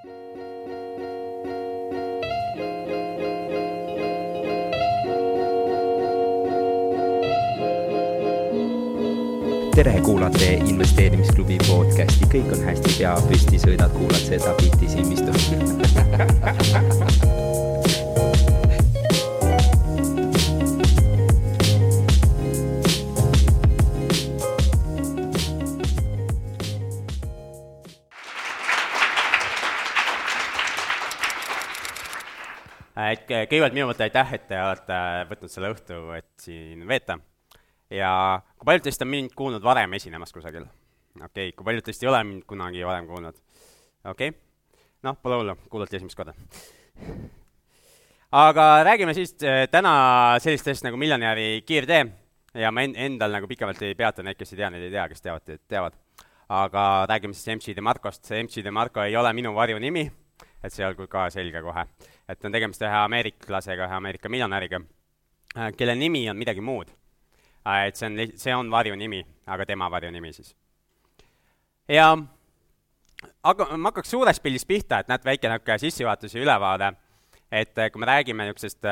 tere, kuulate investeerimisklubi podcasti, kõik on hästi, pea püsti, sõidad, kuulad seda bitti silmistu et kõigepealt minu poolt aitäh, et te olete võtnud selle õhtu, et siin veeta. ja kui paljud teist on mind kuulnud varem esinemas kusagil? okei okay., kui paljud teist ei ole mind kunagi varem kuulnud? okei okay., noh, pole hullu, kuulati esimest korda. aga räägime siis eh, täna sellist asjast nagu miljonäri kiirtee ja ma en-, endal nagu pikemalt ei peatu, need, kes ei tea, need ei tea, kes teavad, teavad. aga räägime siis MC DeMarcost, see MC DeMarco ei ole minu varjunimi, et see olgu ka selge kohe et on tegemist ühe ameeriklasega, ühe Ameerika miljonäriga, äh, kelle nimi on midagi muud. Äh, et see on, see on varjunimi, aga tema varjunimi siis. ja aga ma hakkaks suurest pildist pihta, et näed, väike niisugune sissejuhatus ja ülevaade, et äh, kui me räägime niisugusest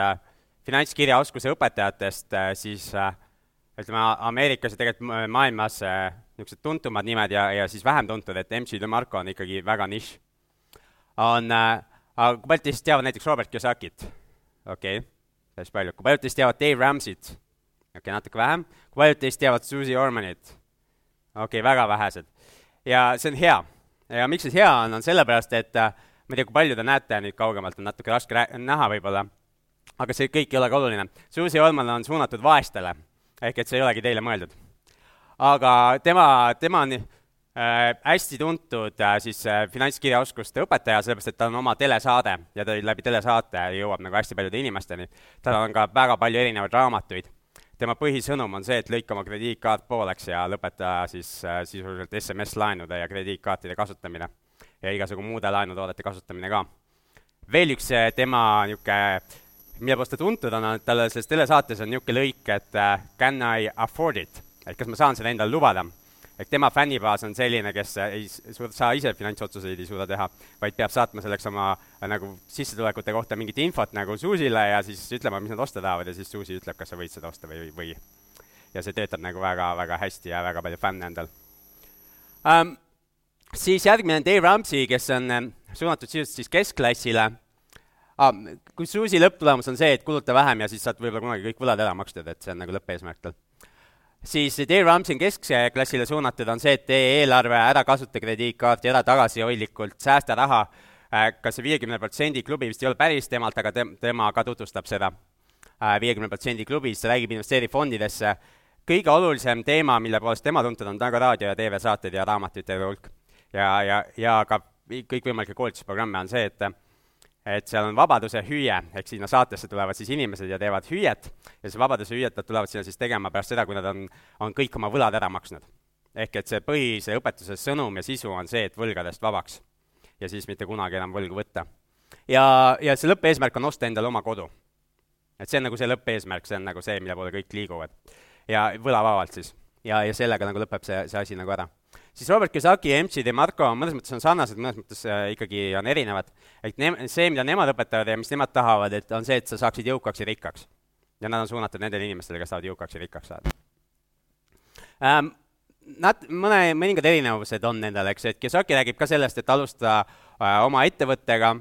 finantskirjaoskuse õpetajatest, siis ütleme, Ameerikas ja tegelikult maailmas niisugused tuntumad nimed ja, ja siis vähem tuntud, et MC DeMarco on ikkagi väga nišš. On äh, aga kui paljud teist teavad näiteks Robert Kiyosakit? okei okay., päris palju. kui paljud teist teavad Dave Ramsey't? okei okay,, natuke vähem. kui paljud teist teavad Susie Ormanit? okei okay,, väga vähesed. ja see on hea. ja miks see hea on, on sellepärast, et äh, ma ei tea, kui palju te näete nüüd kaugemalt, on natuke raske näha võib-olla, aga see kõik ei ole ka oluline. Susie Orman on suunatud vaestele, ehk et see ei olegi teile mõeldud. aga tema, tema on äh, hästi tuntud äh, siis äh, finantskirjaoskuste õpetaja, sellepärast et tal on oma telesaade ja ta läbi telesaate jõuab nagu hästi paljude inimesteni. tal on ka väga palju erinevaid raamatuid. tema põhisõnum on see, et lõika oma krediitkaart pooleks ja lõpeta siis äh, sisuliselt SMS-laenude ja krediitkaartide kasutamine ja igasugu muude laenutoodete kasutamine ka. veel üks äh, tema niisugune mille poolest ta tuntud on, on, et tal selles telesaates on niisugune lõik, et uh, can I afford it, et kas ma saan seda endale lubada et tema fännibaas on selline, kes ei suuda, saa ise finantsotsuseid ei suuda teha, vaid peab saatma selleks oma nagu sissetulekute kohta mingit infot nagu Suusile ja siis ütlema, mis nad osta tahavad ja siis Suusi ütleb, kas sa võid seda osta või, või. ja see töötab nagu väga, väga hästi ja väga palju fänne endal um,. siis järgmine on Dave Ramsey, kes on um, suunatud sisuliselt siis keskklassile ah,. kui Suusi lõpptulemus on see, et kuluta vähem ja siis saad võib-olla kunagi kõik võlad ära makstud, et see on nagu lõppeesmärk tal siis Dale Ramsey on keskklassile suunatud, on see, et tee eelarve, ära kasuta krediitkaarti, ära tagasihoidlikult, säästa raha, äh, kas see viiekümne protsendi klubi vist ei ole päris temalt, aga tem-, tema ka tutvustab seda. Äh, viiekümne protsendi klubis, räägib investeerifondidesse, kõige olulisem teema, mille poolest tema tuntud on, ta on ka raadio- ja TV-saated ja raamatute hulk. ja, ja, ja ka kõikvõimalikke koolitusprogramme on see, et et seal on vabaduse hüüe, ehk sinna saatesse tulevad siis inimesed ja teevad hüüet ja see vabaduse hüüet nad tulevad sinna siis tegema pärast seda, kui nad on, on kõik oma võlad ära maksnud. ehk et see põhise õpetuse sõnum ja sisu on see, et võlgadest vabaks. ja siis mitte kunagi enam võlgu võtta. ja, ja see lõppeesmärk on osta endale oma kodu. et see on nagu see lõppeesmärk, see on nagu see, mille poole kõik liiguvad. ja võlavabalt siis. ja, ja sellega nagu lõpeb see, see asi nagu ära siis Robert Kiyosaki ja MC DeMarco mõnes mõttes on sarnased, mõnes mõttes äh, ikkagi on erinevad. et ne-, see, mida nemad õpetavad ja mis nemad tahavad, et on see, et sa saaksid jõukaks ja rikkaks. ja nad on suunatud nendele inimestele, kes tahavad jõukaks ja rikkaks saada ähm,. Nad, mõne, mõningad erinevused on nendel, eks, et Kiyosaki räägib ka sellest, et alusta äh, oma ettevõttega,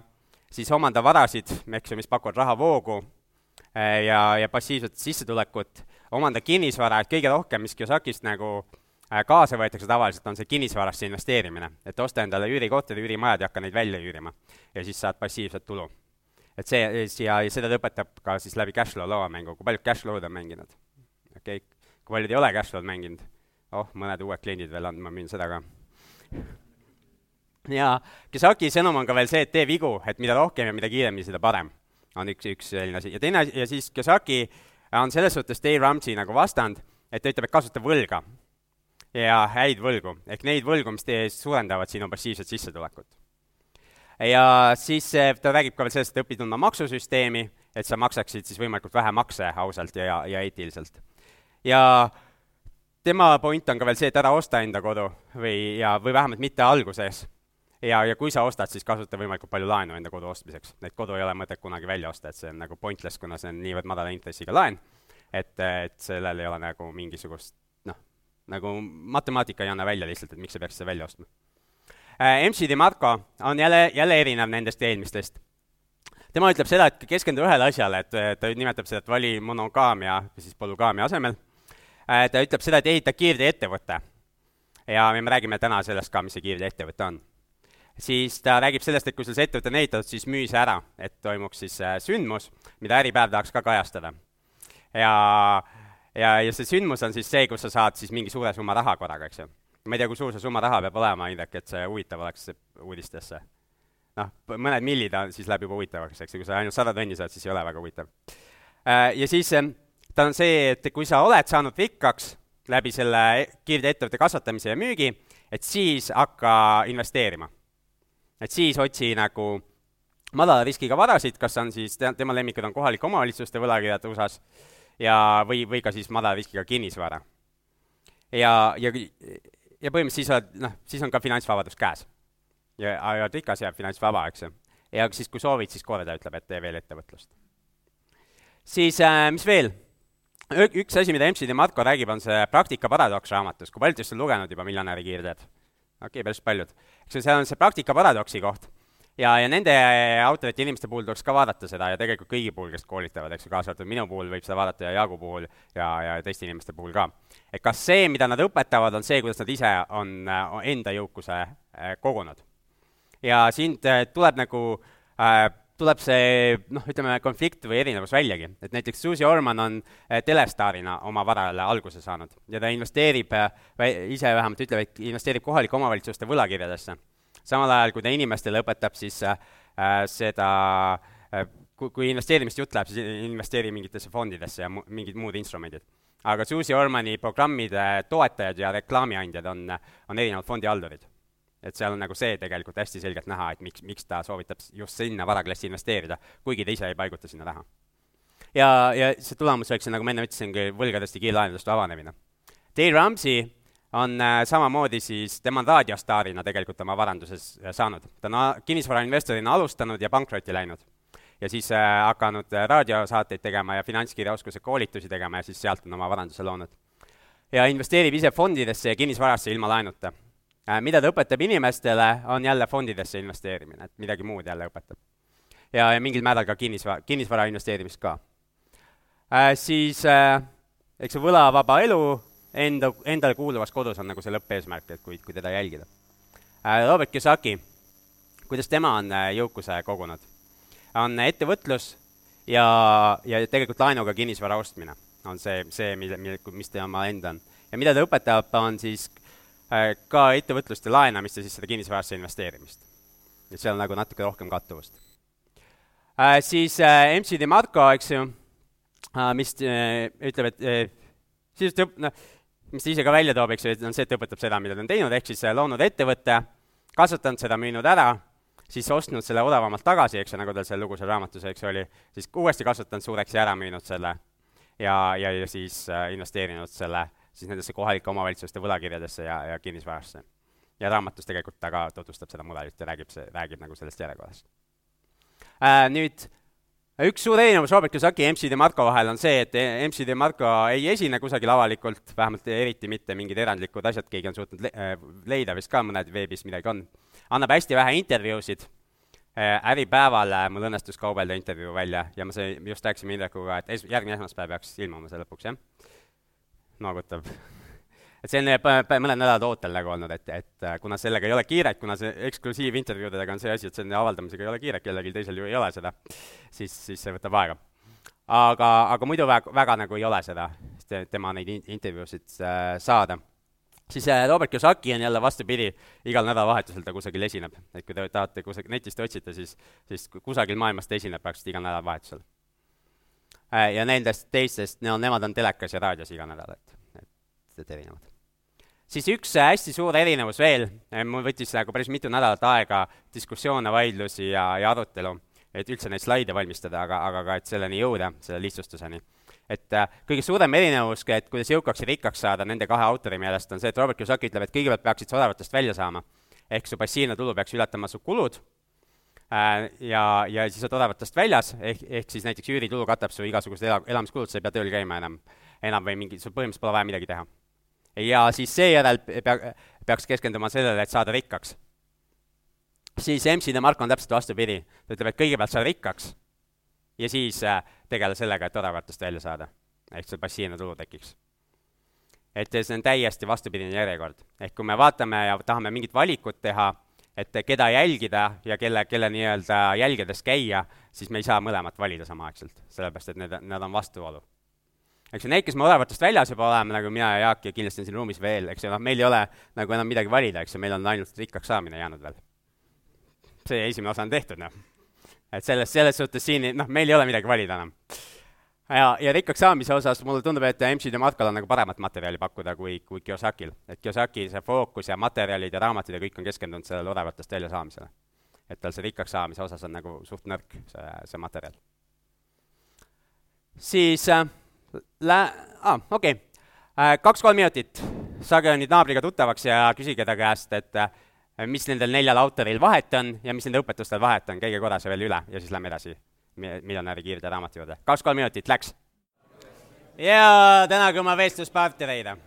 siis omanda varasid, eks ju, mis pakuvad rahavoogu äh, ja, ja passiivset sissetulekut, omanda kinnisvara, et kõige rohkem, mis Kiyosakist nagu äh, kaasa võetakse tavaliselt, on see kinnisvarasse investeerimine, et osta endale üürikorteri, üürimajad ja hakka neid välja üürima. ja siis saad passiivset tulu. et see, ja, seda ta õpetab ka siis läbi cashflow lauamängu, kui paljud cashflow'd on mänginud? okei okay., kui paljud ei ole cashflow'd mänginud? oh, mõned uued kliendid veel on, ma müün seda ka. ja Kisaki sõnum on ka veel see, et tee vigu, et mida rohkem ja mida kiiremini, seda parem. on üks, üks selline asi ja teine asi, ja siis Kisaki on selles suhtes Dave Ramsey nagu vastand, et ta ütleb, et kasuta võlga ja häid võlgu, ehk neid võlgu, mis teie suurendavad sinu passiivset sissetulekut. ja siis eh, ta räägib ka veel sellest, et õpi tundma maksusüsteemi, et sa maksaksid siis võimalikult vähe makse ausalt ja, ja eetiliselt. ja tema point on ka veel see, et ära osta enda kodu või, ja, või vähemalt mitte alguses. ja, ja kui sa ostad, siis kasuta võimalikult palju laenu enda kodu ostmiseks, et kodu ei ole mõtet kunagi välja osta, et see on nagu pointless, kuna see on niivõrd madala intressiga laen, et, et sellel ei ole nagu mingisugust nagu matemaatika ei anna välja lihtsalt, et miks sa peaksid selle välja ostma äh,. MC DiMarco on jälle, jälle erinev nendest eelmistest. tema ütleb seda, et keskendu ühele asjale, et ta nimetab seda, et vali monogaamia, siis polügaamia asemel äh,. ta ütleb seda, et ehita kiirteeettevõte. ja me räägime täna sellest ka, mis see kiirteeettevõte on siis ta räägib sellest, et kui sul see ettevõte on ehitatud, siis müü see ära, et toimuks siis äh, sündmus, mida Äripäev tahaks ka kajastada. ja, ja, ja see sündmus on siis see, kus sa saad siis mingi suure summa raha korraga, eks ju. ma ei tea, kui suur see summa raha peab olema, Indrek, et see huvitav oleks uudistesse. noh, mõned millid on, siis läheb juba huvitavaks, eks ju, kui sa ainult sada tonni saad, siis ei ole väga huvitav. Äh, ja siis ähm, ta on see, et kui sa oled saanud rikkaks läbi selle kiirteettevõtte kasvatamise ja müügi, et siis hakka investeerima et siis otsi nagu madala riskiga varasid, kas on siis, tema lemmikud on kohalike omavalitsuste võlakirjad USA-s ja, või, või ka siis madala riskiga kinnisvara. ja, ja, ja põhimõtteliselt siis oled, noh, siis on ka finantsvabadus käes. ja, ja rikas, jääb finantsvaba, eks ju. ja siis, kui soovid, siis korda ütleb, et tee veel ettevõtlust. siis äh, mis veel? üks asi, mida MC DeMarco räägib, on see praktika paradoks raamatus, kui paljud teist on lugenud juba Miljonäri kiirteed? okei okay,, päris paljud. eks ju, seal on see praktika paradoksi koht. Ja, ja nende autorite inimeste puhul tuleks ka vaadata seda ja tegelikult kõigi puhul, kes koolitavad, eks ju, kaasa arvatud minu puhul võib seda vaadata ja Jaagu puhul ja, ja teiste inimeste puhul ka. et kas see, mida nad õpetavad, on see, kuidas nad ise on, on enda jõukuse äh, kogunud. ja siin äh, tuleb nagu äh, tuleb see noh, ütleme konflikt või erinevus väljagi, et näiteks Susie Orman on telestaarina oma varale alguse saanud ja ta investeerib, ise vähemalt ütleb, et investeerib kohalike omavalitsuste võlakirjadesse. Samal ajal, kui ta inimestele õpetab siis äh, seda äh, kui, kui investeerimist jutt läheb, siis investeeri mingitesse fondidesse ja mu-, mingid muud instrumendid. aga Susie Ormani programmide toetajad ja reklaamiandjad on, on erinevad fondihaldurid et seal on nagu see tegelikult hästi selgelt näha, et miks, miks ta soovitab just sinna varaklassi investeerida, kuigi ta ise ei paiguta sinna raha. ja, ja see tulemus oleks, nagu ma enne ütlesingi, võlgadest ja kiirlaenudest vabanemine. Dale Ramsey on äh, samamoodi siis, tema on raadiostaarina tegelikult oma varanduses äh, saanud. ta on kinnisvarainvestorina alustanud ja pankrotti läinud. ja siis äh, hakanud raadiosaateid tegema ja finantskirjaoskuse koolitusi tegema ja siis sealt on oma varanduse loonud. ja investeerib ise fondidesse ja kinnisvarasse ilma laenuta mida ta õpetab inimestele, on jälle fondidesse investeerimine, et midagi muud jälle õpetab. ja, ja mingil määral ka kinnisvara, kinnisvara investeerimist ka äh,. Siis äh, eks see võlavaba elu enda, endale kuuluvas kodus on nagu see lõppeesmärk, et kui, kui teda jälgida äh,. Robert Kiyosaki, kuidas tema on äh, jõukuse kogunud? on ettevõtlus ja, ja tegelikult laenuga kinnisvara ostmine on see, see, mille, mille, mis tema enda on. ja mida ta õpetab, on siis äh, Äh, ka ettevõtlust ja laenamist ja siis seda kinnisvarasse investeerimist. et seal on nagu natuke rohkem kattuvust. Äh, siis äh, MC DeMarco, eks ju, mis ütleb, et sisuliselt noh, mis ta ise ka välja toob, eks ju, on see, et õpetab seda, mida ta on teinud, ehk siis loonud ettevõtte, kasvatanud seda, müünud ära, siis ostnud selle odavamalt tagasi, eks ju, nagu tal seal lugu seal raamatus, eks ju, oli, siis uuesti kasvatanud suureks ja ära müünud selle ja, ja, ja siis investeerinud selle siis nendesse kohalike omavalitsuste võlakirjadesse ja, ja kinnisvarasse. ja raamatus tegelikult ta ka tutvustab seda mudelit ja räägib see, räägib nagu sellest järjekorrast äh,. Nüüd üks suur erinevus Robert Kiyosaki ja MC DeMarco vahel on see, et MC DeMarco ei esine kusagil avalikult, vähemalt eriti mitte mingid erandlikud asjad, keegi on suutnud le äh, leida vist ka mõned veebis midagi on. annab hästi vähe intervjuusid äh,, Äripäeval äh, mul õnnestus kaubelda intervjuu välja ja ma see, just rääkisime Indrekuga, et es-, järgmine esmaspäev peaks ilmuma see lõpuks, jah noogutab. Et see on mõned nädalad ootel nagu olnud, et, et äh, kuna sellega ei ole kiiret, kuna see eksklusiivintervjuudega on see asi, et selle avaldamisega ei ole kiiret, kellelgi teisel ju ei ole seda, siis, siis see võtab aega. aga, aga muidu väga, väga nagu ei ole seda, tema neid intervjuusid äh, saada siis äh, Robert Kiyosaki on jälle vastupidi, igal nädalavahetusel ta kusagil esineb, et kui te tahate kusagil netist otsida, siis, siis kusagil maailmas ta esineb praktiliselt igal nädalavahetusel Äh, ja nendest teistest, no nemad on telekas ja raadios iga nädal, et, et, et erinevad. Siis üks hästi suur erinevus veel, äh, mul võttis nagu päris mitu nädalat aega diskussioone, vaidlusi ja, ja arutelu, et üldse neid slaide valmistada, aga, aga ka, et selleni jõuda, selle lihtsustuseni. et äh, kõige suurem erinevus, et kuidas jõukaks ja rikkaks saada nende kahe autori meelest, on see, et Robert Kiyosaki ütleb, et kõigepealt peaksid sa odavatest välja saama. ehk su passiivne tulu peaks ületama su kulud äh, ja, ja siis oled odavatest väljas, ehk, ehk siis näiteks üüritulu katab su igasugused ela, elamiskulud, sa ei pea tööl käima enam, enam või mingi, sul põhimõtteliselt pole vaja midagi teha. Ja siis seejärel pea, peaks keskenduma sellele, et saada rikkaks. siis MC-de Marko on täpselt vastupidi, ta ütleb, et kõigepealt saa rikkaks ja siis äh, tegele sellega, et odavatest välja saada. ehk see passiivne tulu tekiks. et see on täiesti vastupidine järjekord. ehk kui me vaatame ja tahame mingit valikut teha, et keda jälgida ja kelle, kelle nii-öelda jälgedes käia, siis me ei saa mõlemat valida samaaegselt, sellepärast et need, need on vastuolu. Eks ju, need, kes me odavatest väljas juba oleme, nagu mina ja Jaak ja kindlasti on siin ruumis veel, eks ju, noh, meil ei ole nagu enam midagi valida, eks ju, meil on ainult rikkaks saamine jäänud veel. see esimene osa on tehtud, noh et selles, selles suhtes siin, noh, meil ei ole midagi valida enam. ja, ja rikkaks saamise osas mulle tundub, et MC-de matkal on nagu paremat materjali pakkuda kui, kui Kiyosakil. et Kiyosaki see fookus ja materjalid ja raamatud ja kõik on keskendunud sellele odavatest väljasaamisele. et tal see rikkaks saamise osas on nagu suht nõrk, see, see materjal. siis äh, lä-, aa, okei okay. äh,, kaks-kolm minutit, saage nüüd naabriga tuttavaks ja küsige ta käest, et äh, mis nendel neljal autoril vahet on ja mis nende õpetustel vahet on, käige korra see veel üle ja siis lähme edasi miljonäri kiirde raamatu juurde. kaks-kolm minutit, läks! ja tänage oma vestluspartnereid.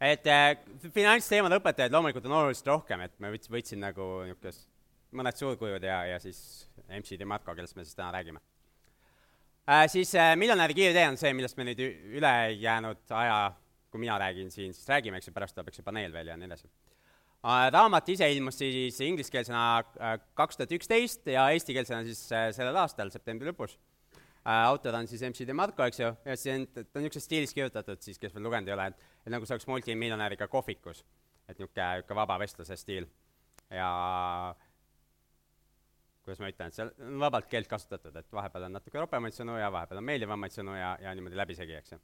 et äh, finantsteemade õpetajaid loomulikult on oluliselt rohkem, et ma võtsin, võtsin nagu niisugust mõned suurkujud ja, ja siis MC-d ja Marko, kellest me siis täna räägime. Siis äh, miljonäri kiirtee on see, millest me nüüd ülejäänud aja kui mina räägin siin, siis räägime, eks ju, pärast tuleb, eks ju, paneel veel ja nii edasi. Äh, raamat ise ilmus siis ingliskeelsena äh, kaks tuhat üksteist ja eestikeelsena siis äh, sellel aastal, septembri lõpus. autor on siis MC DeMarco, eks ju, ja see on, ta on niisuguses stiilis kirjutatud siis, kes veel lugenud ei ole, et, et nagu see oleks multimiljonäriga kohvikus. et niisugune, niisugune vaba vestluse stiil. ja kuidas ma ütlen, et seal on vabalt keelt kasutatud, et vahepeal on natuke ropemaid sõnu ja vahepeal on meeldivamaid sõnu ja, ja niimoodi läbisegi, eks ju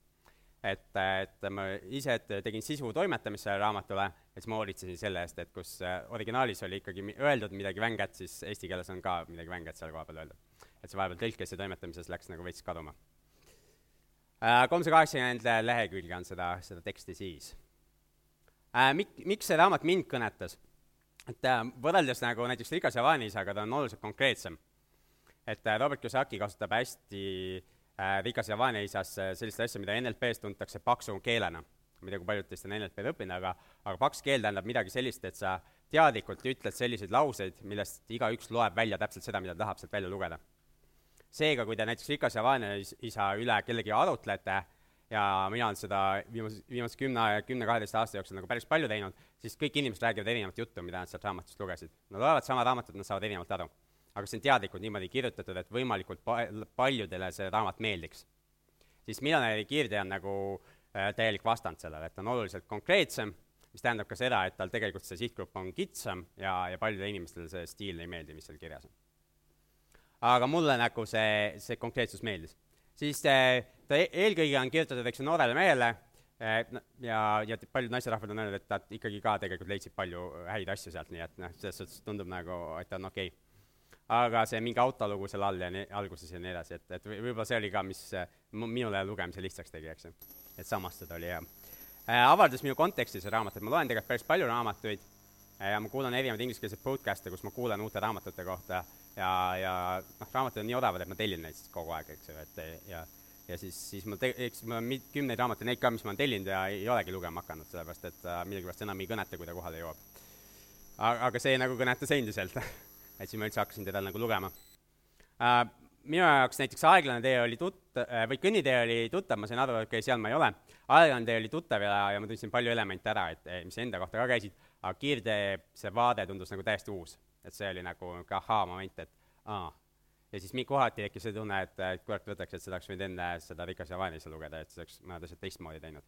et, et ma ise tegin sisu toimetamist sellele raamatule ja siis ma hoolitsesin selle eest, et kus äh, originaalis oli ikkagi öeldud midagi vänget, siis eesti keeles on ka midagi vänget seal koha peal öeldud. et see vahepeal tõlkes ja toimetamises läks nagu veits kaduma. Äh, kolmsada kaheksakümmend lehekülge on seda, seda teksti siis. Äh, mik-, miks see raamat mind kõnetas? Et võrreldes nagu näiteks Rikas ja vaaniisaga, ta on oluliselt konkreetsem. et Robert Kiyosaki kasutab hästi äh, äh, Vaneisas äh, sellist asja, mida NLP-s tuntakse paksu keelena. tea, kui paljud teist on NLP-d õppinud, aga, aga paks keel tähendab midagi sellist, et sa teadlikult ütled selliseid lauseid, millest igaüks loeb välja täpselt seda, mida ta tahab sealt välja lugeda. seega, kui te näiteks Rikas ja Vaneisa üle kellegi arutlete, ja mina olen seda viimase, viimase kümne, kümne-kaheteist aasta jooksul nagu päris palju teinud, siis kõik inimesed räägivad erinevat juttu, mida nad sealt raamatust lugesid. Nad loevad sama raamatut, nad saavad erinevalt aru aga see on teadlikult niimoodi kirjutatud, et võimalikult pa-, paljudele see raamat meeldiks. siis miljonäri kiirtee on nagu äh, täielik vastand sellele, et ta on oluliselt konkreetsem, mis tähendab ka seda, et tal tegelikult see sihtgrupp on kitsam ja, ja paljudele inimestele see stiil ei meeldi, mis seal kirjas on. aga mulle nagu see, see konkreetsus meeldis. siis äh, ta e-, eelkõige on kirjutatud, eks ju, noorele mehele äh,, ja, ja paljud naisterahvad on öelnud, et nad ikkagi ka tegelikult leidsid palju häid asju sealt, nii et noh, selles suhtes tundub nagu, et ta on okei okay aga see mingi autolugu seal all ja nii, alguses ja nii edasi, et, et võib-olla see oli ka, mis minule lugemise lihtsaks tegi, eks ju. et samastada oli hea äh,. avaldas minu konteksti see raamat, et ma loen tegelikult päris palju raamatuid ja ma kuulan erinevaid ingliskeelseid podcast'e, kus ma kuulan uute raamatute kohta ja, ja noh, raamatud on nii odavad, et ma tellin neid siis kogu aeg, eks ju, et ja ja siis, siis ma te-, eks mul on kümneid raamatuid, neid ka, mis ma olen tellinud ja ei olegi lugema hakanud, sellepärast et äh, millegipärast enam ei kõneta, kui ta kohale jõuab. aga see nagu kõnetas endiselt et siis ma üldse hakkasin teda nagu lugema äh,. minu jaoks näiteks Aeglane tee oli tut- äh,, või Kõnnitee oli tuttav, ma sain aru, et okei okay,, seal ma ei ole. Aeglane tee oli tuttav ja, ja ma tundsin palju elemente ära, et mis enda kohta ka käisid, aga Kiirtee see vaade tundus nagu täiesti uus. et see oli nagu niisugune ahaa-moment, et aa. Ja siis mi-, kohati tekkis see tunne, et, et kurat, võtaks, et seda oleks võinud enne seda Rikas ja vaenlase lugeda, et siis oleks mõned asjad teistmoodi teinud.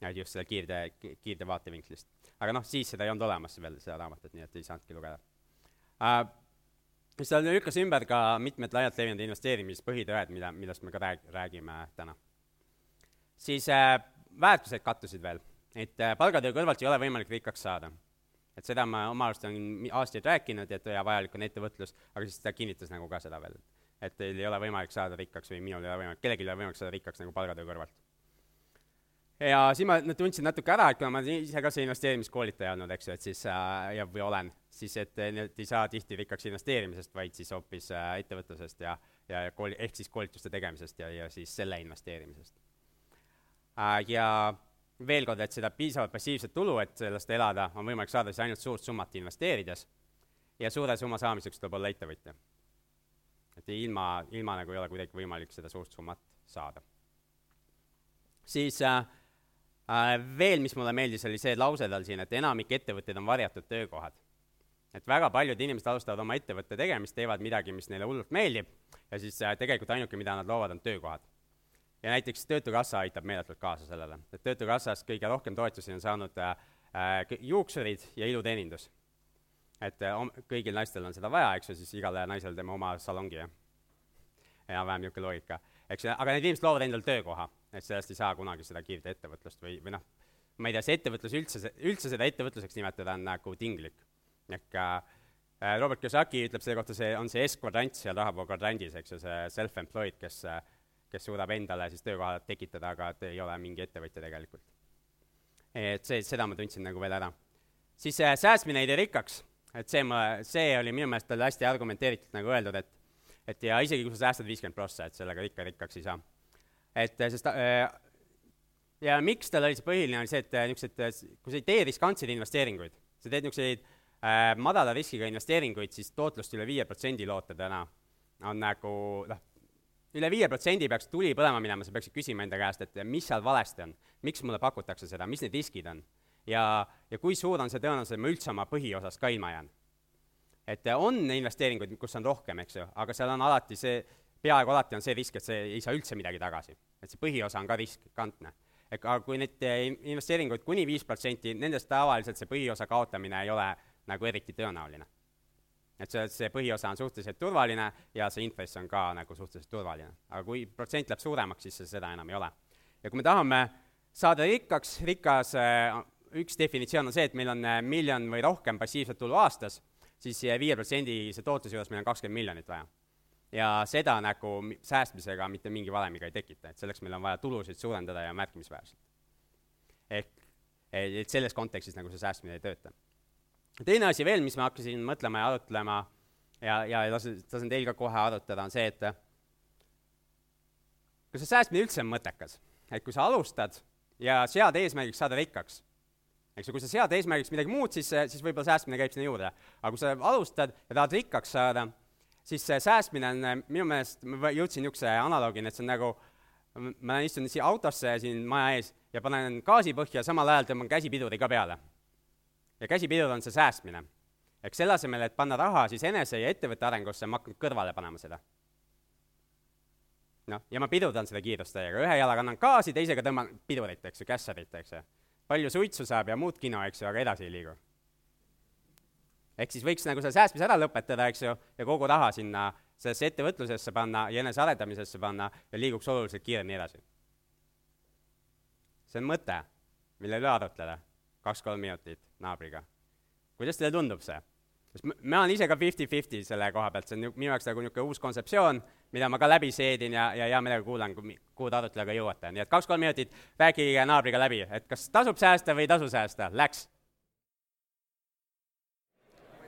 ja just selle kiirtee, kiirtee vaatevinklist. aga noh, siis seda ei olnud olemas veel, seda raamatut, nii et ei saanudki lugeda äh,. seal lükkas ümber ka mitmed laialt levinud investeerimispõhitõed, mida, millest me ka rääg-, räägime täna. siis äh, väärtused kattusid veel, et äh, palgatöö kõrvalt ei ole võimalik rikkaks saada. Et seda ma oma arust olen aastaid rääkinud, et ja vajalik on ettevõtlus, aga siis ta kinnitas nagu ka seda veel. et teil ei ole võimalik saada rikkaks või minul ei ole võimalik, kellelgi ei ole võimalik saada rikkaks nagu palgatöö kõrvalt ja siis ma tundsin natuke ära, et kuna ma ise ka see investeerimiskoolitaja olnud, eks ju, et siis äh, ja, või olen, siis et need ei saa tihti rikkaks investeerimisest, vaid siis hoopis äh, ettevõtlusest ja, ja kooli, ehk siis koolituste tegemisest ja, ja siis selle investeerimisest äh,. Ja veel kord, et seda piisavalt passiivset tulu, et sellest elada, on võimalik saada siis ainult suurt summat investeerides ja suure summa saamiseks tuleb olla ettevõtja. et ilma, ilma nagu ei ole kuidagi võimalik seda suurt summat saada. siis äh, äh, veel, mis mulle meeldis, oli see lause tal siin, et enamik ettevõtteid on varjatud töökohad. et väga paljud inimesed alustavad oma ettevõtte tegemist, teevad midagi, mis neile hullult meeldib ja siis äh, tegelikult ainuke, mida nad loovad, on töökohad ja näiteks Töötukassa aitab meeletult kaasa sellele, et Töötukassast kõige rohkem toetusi on saanud äh, äh juuksurid ja iluteenindus. et äh, kõigil naistel on seda vaja, eks ju, siis igale naisele teeme oma salongi ja enam-vähem niisugune loogika, eks aga need inimesed loovad endale töökoha, et sellest ei saa kunagi seda kiirte ettevõtlust või, või noh, ma ei tea, see ettevõtlus üldse, üldse seda ettevõtluseks nimetada on nagu tinglik. ehk äh, Robert Kiyosaki ütleb selle kohta, see on see S-kvadrant seal rahavoo kvadrandis, eks ju, see self-employed, kes äh, kes suudab endale siis töökoha tekitada, aga et ei ole mingi ettevõtja tegelikult. et see, seda ma tundsin nagu veel ära. siis äh, säästmine ei tee rikkaks, et see ma, see oli minu meelest tal hästi argumenteeritud nagu öeldud, et et ja isegi kui sa säästad viiskümmend prossa, et sellega ikka rikkaks ei saa. et äh, sest äh, ja miks tal oli see põhiline, oli see, et äh, niisugused, kui sa ei tee riskantseid investeeringuid, sa teed niisuguseid äh, madala riskiga investeeringuid, siis tootlust üle viie protsendi loota täna on nagu noh, üle viie protsendi peaks tuli põlema minema, sa peaksid küsima enda käest, et mis seal valesti on, miks mulle pakutakse seda, mis need riskid on ja, ja kui suur on see tõenäosus, et ma üldse oma põhiosast ka ilma jään. et on investeeringuid, kus on rohkem, eks ju, aga seal on alati see, peaaegu alati on see risk, et see ei saa üldse midagi tagasi. et see põhiosa on ka riskantne. et aga kui neid investeeringuid kuni viis protsenti, nendest tavaliselt see põhiosa kaotamine ei ole nagu eriti tõenäoline et see, see põhiosa on suhteliselt turvaline ja see intress on ka nagu suhteliselt turvaline. aga kui protsent läheb suuremaks, siis see seda enam ei ole. ja kui me tahame saada rikkaks, rikas, äh, üks definitsioon on see, et meil on äh, miljon või rohkem passiivset tulu aastas, siis viie protsendise tootluse juures meil on kakskümmend miljonit vaja. ja seda nagu säästmisega mitte mingi valemiga ei tekita, et selleks meil on vaja tulusid suurendada ja märkimisväärselt. ehk et selles kontekstis nagu see säästmine ei tööta teine asi veel, mis ma hakkasin mõtlema ja arutlema ja, ja lasen, lasen teil ka kohe arutada, on see, et kas see säästmine üldse on mõttekas. et kui sa alustad ja sead eesmärgiks saada rikkaks, eks ju, kui sa sead eesmärgiks midagi muud, siis, siis võib-olla säästmine käib sinna juurde. aga kui sa alustad ja tahad rikkaks saada, siis see säästmine on minu meelest, ma jõudsin niisuguse analoogini, et see on nagu, ma istun siia autosse siin maja ees ja panen gaasi põhja, samal ajal tõmban käsipiduri ka peale ja käsipidur on see säästmine. eks selle asemel, et panna raha siis enese ja ettevõtte arengusse, ma hakkan kõrvale panema seda. noh, ja ma pidurdan seda kiirust täiega, ühe jalaga annan gaasi, teisega tõmban pidurit, eks ju, kässarit, eks ju. palju suitsu saab ja muud kino, eks ju, aga edasi ei liigu. ehk siis võiks nagu selle säästmise ära lõpetada, eks ju, ja kogu raha sinna sellesse ettevõtlusesse panna ja enesearendamisesse panna ja liiguks oluliselt kiiremini edasi. see on mõte, mille üle arutleda kaks-kolm minutit naabriga. kuidas teile tundub see? sest ma olen ise ka fifty-fifty selle koha pealt, see on minu jaoks nagu niisugune uus kontseptsioon, mida ma ka läbi seedin ja, ja hea meelega kuulan, kuhu te arutlusega jõuate. nii et kaks-kolm minutit, rääkige naabriga läbi, et kas tasub säästa või ei tasu säästa, läks.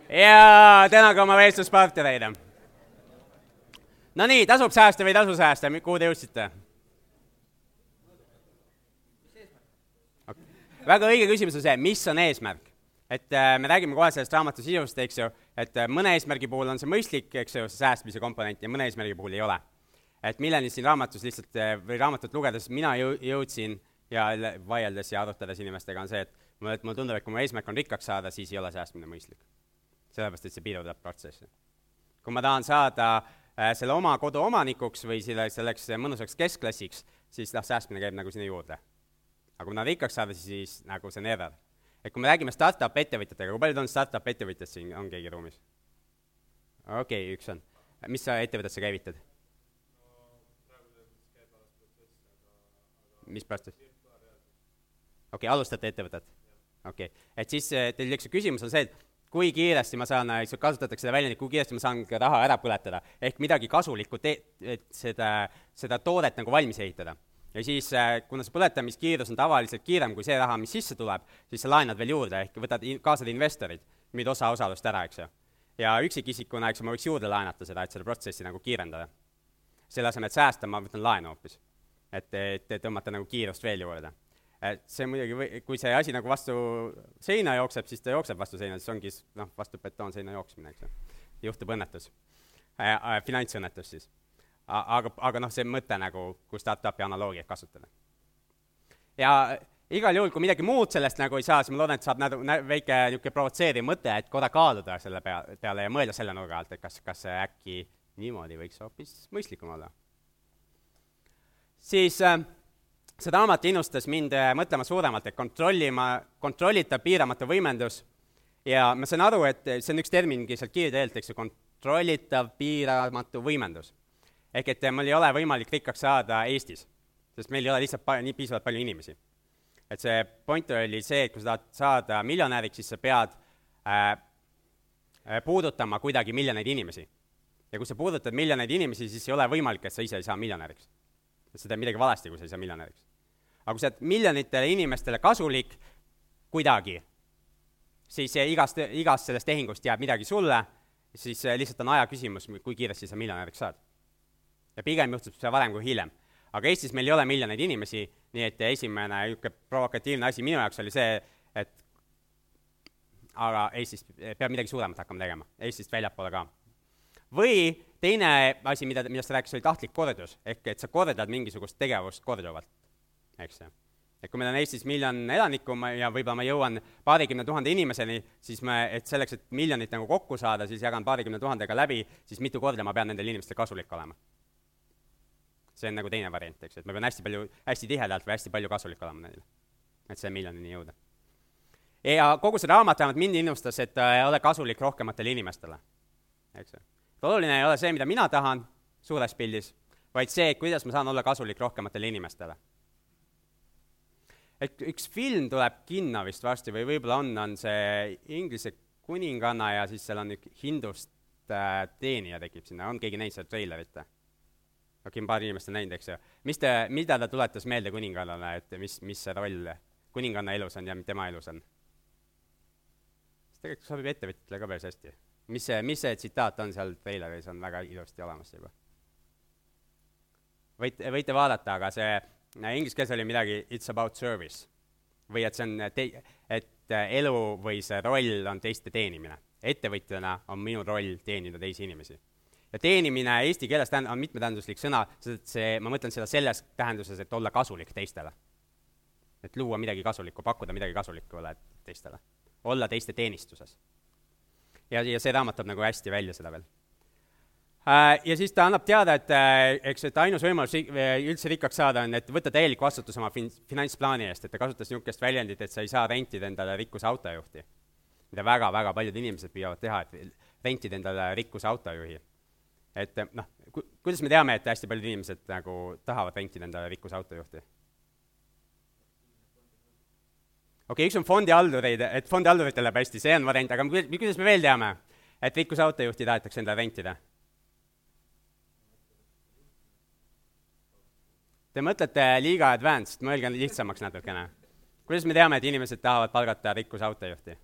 ja tänage oma vestluspartnereid. Nonii, tasub säästa või ei tasu säästa, kuhu te jõudsite? Väga õige küsimus on see, mis on eesmärk? et äh, me räägime kohe sellest raamatu sisust, eks ju, et äh, mõne eesmärgi puhul on see mõistlik, eks ju, see säästmise komponent ja mõne eesmärgi puhul ei ole. et milleni siin raamatus lihtsalt äh, või raamatut lugedes mina jõu-, jõudsin ja vaieldes ja arutades inimestega, on see, et mulle, et mulle tundub, et kui mu eesmärk on rikkaks saada, siis ei ole säästmine mõistlik. sellepärast, et see pidurdab protsessi. kui ma tahan saada selle oma kodu omanikuks või selle, selleks mõnusaks keskklassiks, siis noh, säästmine käib nagu sinna juurde aga kui nad rikkaks saada, siis nagu see on error. et kui me räägime startup ettevõtjatega, kui paljud on startup ettevõtjad siin, on keegi ruumis? okei okay,, üks on. mis sa ettevõtet sa käivitad? mis protsess? okei okay,, alustate ettevõtet? okei okay., et siis eh, teil üks küsimus on see, et kui kiiresti ma saan, kasutatakse seda väljendit, kui kiiresti ma saan raha ära põletada, ehk midagi kasulikku te-, et seda, seda toodet nagu valmis ehitada ja siis, äh, kuna see põletamiskiirus on tavaliselt kiirem kui see raha, mis sisse tuleb, siis sa laenad veel juurde, ehk võtad, kaasad investorid, müüd osa osalust ära, eks ju. ja üksikisikuna, eks ju, ma võiks juurde laenata seda, et seda protsessi nagu kiirendada. selle asemel, et säästa, ma võtan laenu hoopis. et, et, tõmmata nagu kiirust veel juurde. et see muidugi või, kui see asi nagu vastu seina jookseb, siis ta jookseb vastu seina, siis ongi noh, vastu betoonseina jooksmine, eks ju. juhtub õnnetus äh,, äh, finantsõnnetus siis aga, aga noh, see mõte nagu, kui startup'i analoogiat kasutada. ja igal juhul, kui midagi muud sellest nagu ei saa, siis ma loodan, et saab nagu väike niisugune provotseeriv mõte, et korra kaaluda selle pea, peale ja mõelda selle nurga alt, et kas, kas see äkki niimoodi võiks hoopis mõistlikum olla. siis äh, see raamat innustas mind äh, mõtlema suuremalt, et kontrollima, kontrollitav piiramatu võimendus ja ma saan aru, et see on üks termingi sealt kiirteelt, eks ju, kontrollitav piiramatu võimendus ehk et mul ei ole võimalik rikkaks saada Eestis, sest meil ei ole lihtsalt pa-, nii piisavalt palju inimesi. et see point oli see, et kui sa tahad saada miljonäriks, siis sa pead äh, äh, puudutama kuidagi miljoneid inimesi. ja kui sa puudutad miljoneid inimesi, siis ei ole võimalik, et sa ise ei saa miljonäriks. et sa teed midagi valesti, kui sa ei saa miljonäriks. aga kui sa oled miljonitele inimestele kasulik kuidagi, siis igast, igast sellest tehingust jääb midagi sulle, siis lihtsalt on aja küsimus, kui kiiresti sa miljonäriks saad ja pigem juhtub see varem kui hiljem. aga Eestis meil ei ole miljoneid inimesi, nii et esimene niisugune provokatiivne asi minu jaoks oli see, et aga Eestis peab midagi suuremat hakkama tegema, Eestist väljapoole ka. või teine asi, mida, millest ta rääkis, oli tahtlik kordus, ehk et sa kordad mingisugust tegevust korduvalt, eks ju et kui meil on Eestis miljon elanikku ja võib-olla ma jõuan paarikümne tuhande inimeseni, siis me, et selleks, et miljonit nagu kokku saada, siis jagan paarikümne tuhandega läbi, siis mitu korda ma pean nendele inimestele kasulik olema see on nagu teine variant, eks et ma pean hästi palju, hästi tihedalt või hästi palju kasulik olema neile, et selle miljonini jõuda. ja kogu see raamat vähemalt mind innustas, et äh, ole kasulik rohkematele inimestele, eks ju. oluline ei ole see, mida mina tahan suures pildis, vaid see, kuidas ma saan olla kasulik rohkematele inimestele. et üks film tuleb kinno vist varsti või võib-olla on, on see Inglise kuninganna ja siis seal on üks hindust äh, teenija tekib sinna, on keegi näinud seda treilerit või? Okei, paar inimest on näinud, eks ju. mis te, mida ta tuletas meelde kuningannale, et mis, mis see roll kuninganna elus on ja tema elus on? see tegelikult sobib ettevõtjatele ka päris hästi. mis see, mis see tsitaat on seal treileris, on väga ilusti olemas juba. võite, võite vaadata, aga see inglise keeles oli midagi it's about service või et see on te-, et elu või see roll on teiste teenimine. ettevõtjana on minu roll teenida teisi inimesi ja teenimine eesti keeles tähendab, on mitmetähenduslik sõna, see, ma mõtlen seda selles tähenduses, et olla kasulik teistele. et luua midagi kasulikku, pakkuda midagi kasulikku teistele. olla teiste teenistuses. ja, ja see raamat toob nagu hästi välja seda veel. Äh, ja siis ta annab teada, et äh, eks, et ainus võimalus üldse rikkaks saada on, et võtta täielik vastutus oma fin-, finantsplaani eest, et ta kasutas niisugust väljendit, et sa ei saa rentida endale rikkuse autojuhti. mida väga-väga paljud inimesed püüavad teha, et rentida endale rikkuse autojuhi et noh, ku-, kuidas me teame, et hästi paljud inimesed nagu tahavad rentida endale rikkuse autojuhti? okei okay,, üks on fondihaldureid, et fondihaldurit läheb hästi, see on variant, aga kuidas me veel teame, et rikkuse autojuhti tahetakse endale rentida? Te mõtlete liiga advanced, mõelge lihtsamaks natukene. kuidas me teame, et inimesed tahavad palgata rikkuse autojuhti?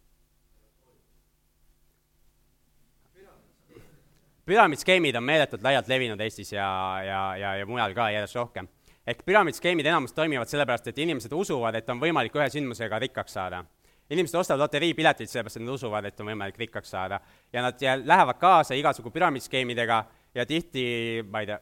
Püramiidskeemid on meeletult laialt levinud Eestis ja, ja, ja, ja mujal ka järjest rohkem. ehk püramiidskeemid enamus toimivad sellepärast, et inimesed usuvad, et on võimalik ühe sündmusega rikkaks saada. inimesed ostavad loteriipileteid sellepärast, et nad usuvad, et on võimalik rikkaks saada. ja nad ja lähevad kaasa igasugu püramiidskeemidega ja tihti, ma ei tea,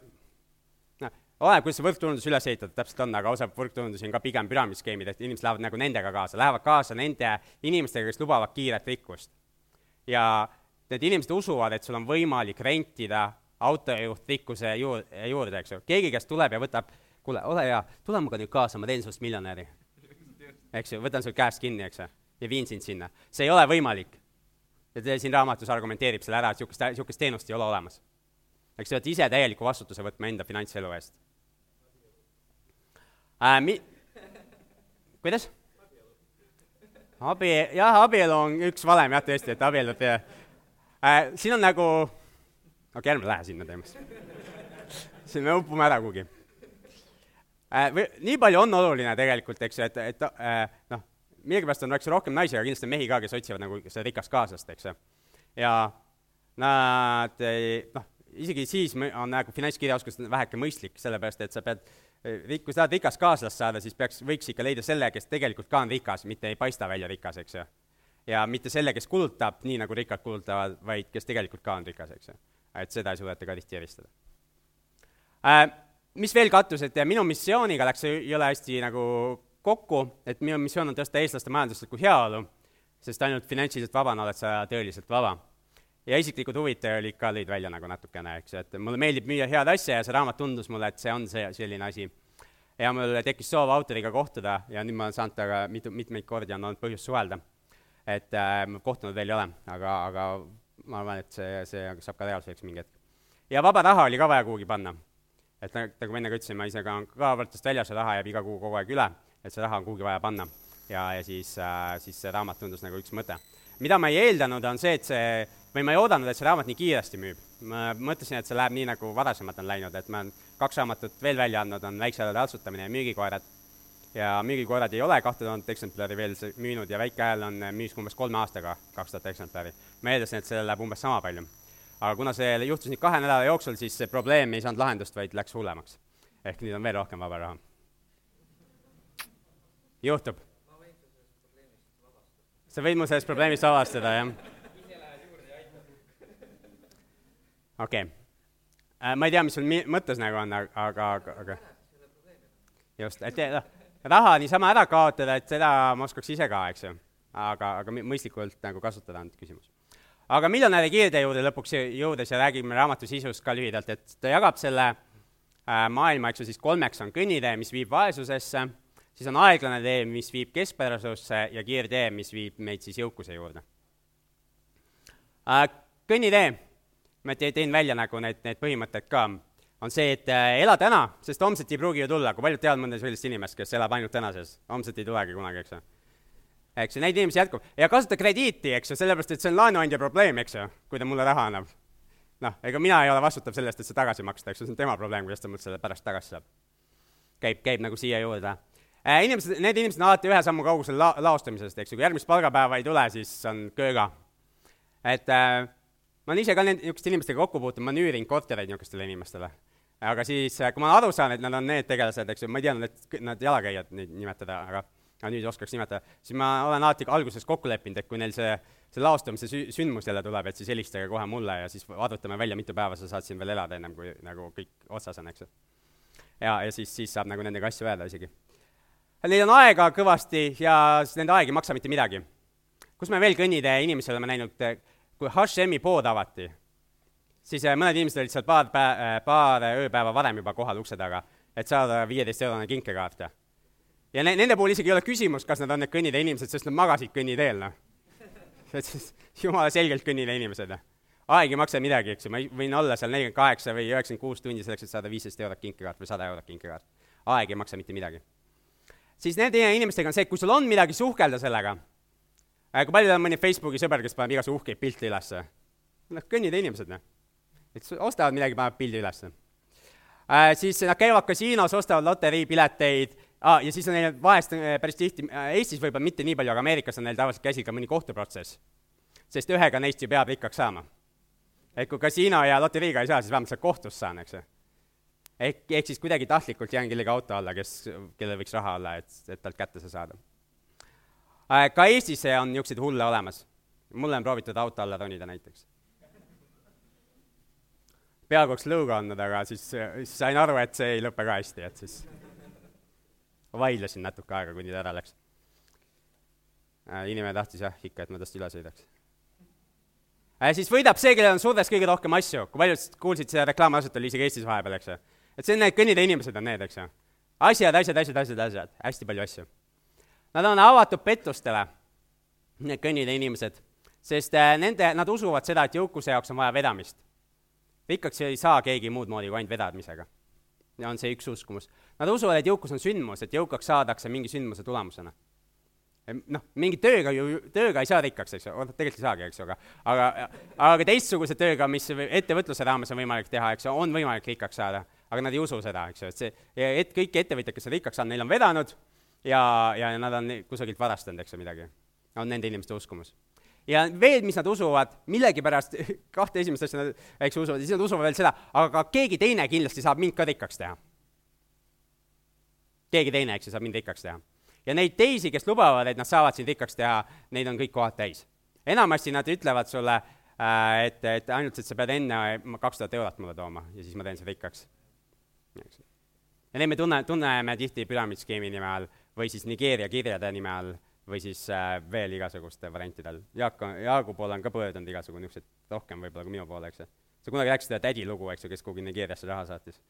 noh, oleneb, kuidas see võrkturundus üles ehitatud täpselt on, aga osa võrkturundusi on ka pigem püramiidskeemid, et inimesed lähevad nagu nendega kaasa, lähevad kaasa nende inimestega, kes lubavad kiiret rikkust. ja need inimesed usuvad, et sul on võimalik rentida autojuht rikkuse juur-, juurde, eks ju. keegi, kes tuleb ja võtab, kuule, ole hea, tule minuga nüüd kaasa, ma teen sinust miljonäri. eks ju, võtan sul käest kinni, eks ju, ja viin sind sinna. see ei ole võimalik. ja siin raamatus argumenteerib selle ära, et niisugust, niisugust teenust ei ole olemas. eks te peate ise täieliku vastutuse võtma enda finantselu eest äh,. Mi-, kuidas? abi, jah, abielu on üks valem jah, tõesti, et abiellud äh,. siin on nagu, okei okay,, ärme lähe sinna teemasse. siin me upume ära kuhugi. äh, või nii palju on oluline tegelikult, eks ju, et, et äh, noh, millegipärast on, eks ju, rohkem naisi, aga kindlasti mehi ka, kes otsivad nagu seda rikast kaaslast, eks ju. ja nad ei, noh, isegi siis on nagu finantskirjaoskus väheke mõistlik, sellepärast et sa pead, kui sa tahad rikast kaaslast saada, siis peaks, võiks ikka leida selle, kes tegelikult ka on rikas, mitte ei paista välja rikas, eks ju. Ja mitte selle, kes kulutab nii, nagu rikkad kulutavad, vaid kes tegelikult ka on rikas, eks ju. et seda ei suudeta ka tihti eristada äh,. Mis veel kattus, et minu missiooniga läks jõle hästi nagu kokku, et minu missioon on tõsta eestlaste majanduslikku heaolu, sest ainult finantsiliselt vabana oled sa tõeliselt vaba ja isiklikud huvid olid ka, lõid välja nagu natukene, eks ju, et mulle meeldib müüa head asja ja see raamat tundus mulle, et see on see, selline asi. ja mul tekkis soov autoriga kohtuda ja nüüd ma olen saanud temaga mitu, mitmeid kordi on olnud põhjust suhelda. Et äh, kohtunud veel ei ole, aga, aga ma arvan, et see, see saab ka reaalsuseks mingi hetk. ja vaba raha oli ka vaja kuhugi panna. et nagu ma enne ka ütlesin, ma ise ka, ka võrdlust väljas ja raha jääb iga kuu kogu aeg üle, et see raha on kuhugi vaja panna. ja, ja siis äh,, siis see raamat tundus nagu üks mõte. mida ma ei eeldanud, on see, et see või ma ei oodanud, et see raamat nii kiiresti müüb. ma mõtlesin, et see läheb nii, nagu varasemalt on läinud, et ma olen kaks raamatut veel välja andnud, on Väikse hääle taltsutamine ja Müügikoerad. Ja Müügikoerad ei ole kahte tuhandet eksemplari veel müünud ja Väike hääl on, müüs umbes kolme aastaga kaks tuhat eksemplari. ma eeldasin, et sellel läheb umbes sama palju. aga kuna see juhtus nüüd kahe nädala jooksul, siis see probleem ei saanud lahendust, vaid läks hullemaks. ehk nüüd on veel rohkem vaba raha. juhtub. sa võid mu sellest probleemist vabastada, jah okei okay. äh,. ma ei tea, mis sul mi-, mõttes nagu on, aga, aga, aga just, et noh, raha niisama ära kaotada, et seda ma oskaks ise ka, eks ju. aga, aga mõistlikult nagu kasutada on küsimus. aga miljonäri kiirtee juurde lõpuks jõudes ja räägime raamatu sisust ka lühidalt, et ta jagab selle äh, maailma, eks ju, siis kolmeks on kõnnitee, mis viib vaesusesse, siis on aeglane tee, mis viib keskpärasusse ja kiirtee, mis viib meid siis jõukuse juurde äh,. kõnnitee ma tõin välja nagu need, need põhimõtted ka, on see, et äh, ela täna, sest homset ei pruugi ju tulla, kui paljud teavad mõnda sellist inimest, kes elab ainult tänases, homset ei tulegi kunagi, eks ju. eks ju, neid inimesi jätkub ja kasuta krediiti, eks ju, sellepärast et see on laenuandja probleem, eks ju, kui ta mulle raha annab. noh, ega mina ei ole vastutav sellest, et see tagasi maksta, eks ju, see on tema probleem, kuidas ta mult selle pärast tagasi saab. käib, käib nagu siia juurde äh,. inimesed, need inimesed on alati ühe sammu kaugusel la-, laostamisest, eks ju, kui järgmist palgapäeva ei tule, siis on kööga. et äh, ma olen ise ka niisuguste inimestega kokku puutunud, ma nüürin kortereid niisugustele inimestele. Aga siis, äh, kui ma aru saan, et nad on need tegelased, eks ju, ma ei teadnud, et nad jalakäijad neid nimetada, aga aga nüüd oskaks nimetada, siis ma olen alati alguses kokku leppinud, et kui neil see, see laostamise sü-, sündmus jälle tuleb, et siis helistage kohe mulle ja siis arvutame välja, mitu päeva sa saad siin veel elada, ennem kui nagu kõik otsas on, eks ju. ja, ja siis, siis saab nagu nendega asju öelda isegi. Neil on aega kõvasti ja nende aeg ei maksa mitte midagi. kus me veel kõnnitee inimesi oleme näinud, kui HM-i pood avati, siis äh, mõned inimesed olid seal paar pä-, äh, paar ööpäeva varem juba kohal ukse taga, et saada viieteist-eurone kinkekaart. ja ne-, nende puhul isegi ei ole küsimust, kas nad on need kõnnitee inimesed, sest nad magasid kõnniteel, noh. et siis jumala selgelt kõnnitee inimesed. aeg ei maksa midagi, eks ju, ma võin olla seal nelikümmend kaheksa või üheksakümmend kuus tundi selleks, et saada viisteist eurot kinkekaart või sada eurot kinkekaart. aeg ei maksa mitte midagi. siis nende inimestega on see, et kui sul on midagi suhkelda sellega, Äh, kui palju on mõni Facebooki sõber, kes paneb igasugu uhkeid pilte ülesse? noh, kõnnid inimesed, noh. Et ostavad midagi, panevad pildi ülesse. Äh, siis nad käivad kasiinos, ostavad loteriipileteid ah,, ja siis on neil vahest äh, päris tihti, Eestis võib-olla mitte nii palju, aga Ameerikas on neil tavaliselt käsil ka mõni kohtuprotsess. sest ühega neist ju peab rikkaks saama. et kui kasiino ja loteriiga ei saa, siis vähemalt sa kohtust saan, eks ju. ehk, ehk siis kuidagi tahtlikult jään kellegi auto alla, kes, kellel võiks raha olla, et, et talt kätte see saada Äh, ka Eestis on niisuguseid hulle olemas. mulle on proovitud auto alla ronida näiteks. Peaaegu oleks lõuga andnud, aga siis, siis sain aru, et see ei lõpe ka hästi, et siis vaidlesin natuke aega, kuni ta ära läks. Äh, inimene tahtis jah, ikka, et ma tast üle sõidaks. Äh, siis võidab see, kellel on surves kõige rohkem asju, kui paljud kuulsid, seda reklaamiasut oli isegi Eestis vahepeal, eks ju. et see on need kõnnitee inimesed on need, eks ju. asjad, asjad, asjad, asjad, asjad, hästi palju asju Nad on avatud pettustele, need kõnnitee inimesed, sest äh, nende, nad usuvad seda, et jõukuse jaoks on vaja vedamist. Rikkaks ei saa keegi muud moodi kui ainult vedamisega. ja on see üks uskumus. Nad usuvad, et jõukus on sündmus, et jõukaks saadakse mingi sündmuse tulemusena. noh, mingi tööga ju, tööga ei saa rikkaks, eks ju, tegelikult ei saagi, eks ju, aga aga, aga teistsuguse tööga, mis ettevõtluse raames on võimalik teha, eks ju, on võimalik rikkaks saada. aga nad ei usu seda, eks ju, et see, et kõik ettevõtjad, kes on rikkaks saanud, neil on vedanud ja, ja nad on kusagilt varastanud, eks ju, midagi. on nende inimeste uskumus ja veel, mis nad usuvad, millegipärast kahte esimest asja nad, eks usuvad, ja siis nad usuvad veel seda, aga keegi teine kindlasti saab mind ka rikkaks teha. keegi teine, eks ju, saab mind rikkaks teha. ja neid teisi, kes lubavad, et nad saavad sind rikkaks teha, neid on kõik kohad täis. enamasti nad ütlevad sulle äh,, et, et ainult, et sa pead enne kaks tuhat eurot mulle tooma ja siis ma teen su rikkaks. ja neid me tunne, tunneme tihti püramiidskeemi nime all või siis Nigeeria kirjade nime all või siis äh, veel igasuguste variantidel. Jaak on, Jaagu poole on ka pöördunud igasugu niisugused, rohkem võib-olla kui minu poole, eks ju. sa kunagi rääkisid seda tädi lugu, eks ju, kes kuhugi Nigeeriasse raha saatis.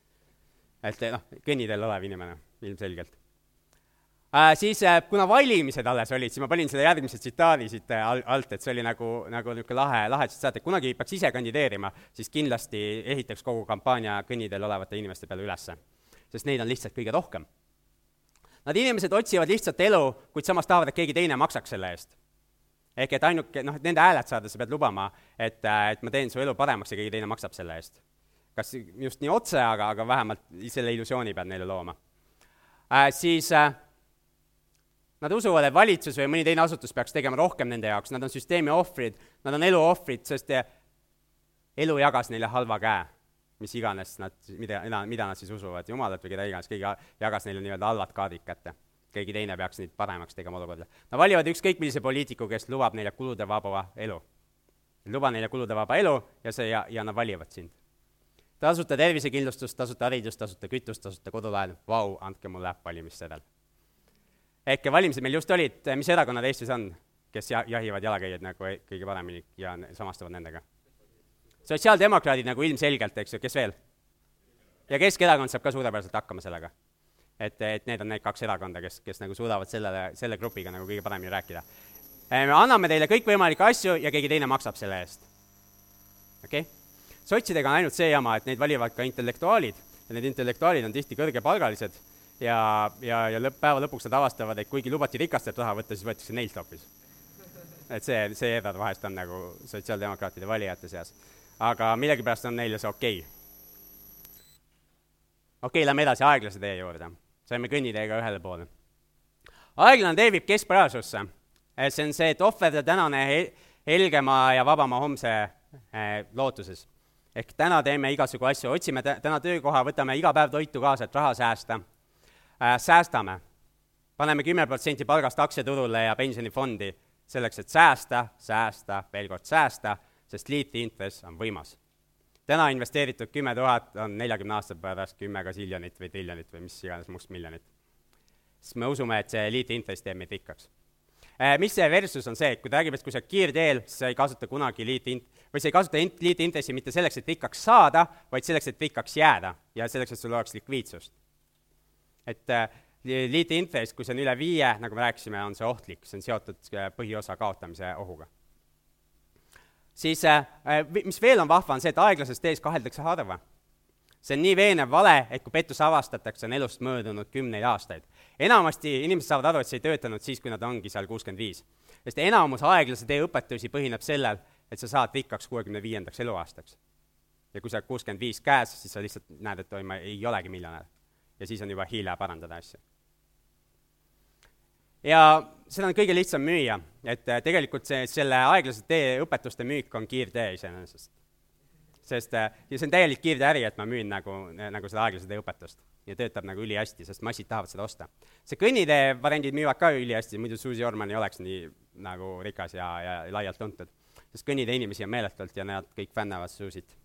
et noh, kõnniteel olev inimene, ilmselgelt äh,. Siis äh, kuna valimised alles olid, siis ma panin selle järgmise tsitaadi siit äh, al-, alt, et see oli nagu, nagu niisugune lahe, lahe tsitaat, et kunagi peaks ise kandideerima, siis kindlasti ehitaks kogu kampaania kõnniteel olevate inimeste peale ülesse. sest neid on lihtsalt kõige rohkem Nad inimesed otsivad lihtsalt elu, kuid samas tahavad, et keegi teine maksaks selle eest. ehk et ainuke, noh, et nende hääled saada, sa pead lubama, et, äh, et ma teen su elu paremaks ja keegi teine maksab selle eest. kas just nii otse, aga, aga vähemalt selle illusiooni pead neile looma äh,. Siis äh, nad usuvad, et valitsus või mõni teine asutus peaks tegema rohkem nende jaoks, nad on süsteemi ohvrid, nad on elu ohvrid, sest äh, elu jagas neile halva käe mis iganes nad, mida, mida nad siis usuvad, jumalat või keda iganes, keegi jagas neile nii-öelda halvad kaardid kätte. keegi teine peaks neid paremaks tegema olukorda. Nad valivad ükskõik millise poliitiku, kes lubab neile kulude vaba elu. luba neile kulude vaba elu ja see, ja, ja nad valivad sind. tasuta tervisekindlustust, tasuta haridust, tasuta kütust, tasuta kodulaen, vau, andke mulle valimissedel. ehk valimised meil just olid, mis erakonnad Eestis on, kes ja-, jahivad jalakäijaid nagu kõige paremini ja samastuvad nendega? Sotsiaaldemokraadid nagu ilmselgelt, eks ju, kes veel? ja Keskerakond saab ka suurepäraselt hakkama sellega. et, et need on need kaks erakonda, kes, kes nagu suudavad sellele, selle grupiga nagu kõige paremini rääkida. me anname teile kõikvõimalikke asju ja keegi teine maksab selle eest. okei okay?? sotsidega on ainult see jama, et neid valivad ka intellektuaalid ja need intellektuaalid on tihti kõrgepalgalised ja, ja, ja lõpp, päeva lõpuks nad avastavad, et kuigi lubati rikastelt raha võtta, siis võetakse neilt hoopis. et see, see error vahest on nagu sotsiaaldemokraatide valijate seas aga millegipärast on neile see okei okay.. okei okay,, lähme edasi aeglase tee juurde. saime kõnniteega ühele poole. aeglane tee viib keskpärasusse. see on see, et ohverda tänane helgema ja vabama homse eh, lootuses. ehk täna teeme igasugu asju, otsime täna töökoha, võtame iga päev toitu kaasa, et raha säästa äh,. säästame, paneme kümme protsenti palgast aktsiaturule ja pensionifondi selleks, et säästa, säästa, veel kord säästa sest liitintress on võimas. täna investeeritud kümme tuhat on neljakümne aasta pärast kümme kasiljonit või triljonit või mis iganes mustmiljonit. sest me usume, et see liitintress teeb meid rikkaks. Äh, mis see versus on see, et kui ta räägib, et kui sa oled kiirteel, siis sa ei kasuta kunagi liitint-, või sa ei kasuta int-, liitintressi mitte selleks, et rikkaks saada, vaid selleks, et rikkaks jääda ja selleks, et sul oleks likviidsust. et äh, liitintress, kui see on üle viie, nagu me rääkisime, on see ohtlik, see on seotud äh, põhiosa kaotamise ohuga siis äh, äh mis veel on vahva, on see, et aeglases tees kaheldakse harva. see on nii veenev vale, et kui pettus avastatakse, on elust möödunud kümneid aastaid. enamasti inimesed saavad aru, et see ei töötanud siis, kui nad ongi seal kuuskümmend viis. sest enamus aeglase tee õpetusi põhineb sellel, et sa saad rikkaks kuuekümne viiendaks eluaastaks. ja kui sa oled kuuskümmend viis käes, siis sa lihtsalt näed, et oi, ma ei olegi miljonär. ja siis on juba hilja parandada asju ja seda on kõige lihtsam müüa, et äh, tegelikult see, selle aeglase tee õpetuste müük on kiirtee iseenesest. sest, äh, ja see on täielik kiirteäri, et ma müün nagu, nagu seda aeglase tee õpetust. ja töötab nagu ülihästi, sest massid tahavad seda osta. see kõnnitee variandid müüvad ka ülihästi, muidu Susi Orman ei oleks nii nagu rikas ja, ja laialt tuntud. sest kõnnitee inimesi on meeletult ja nad kõik fännavad Äh,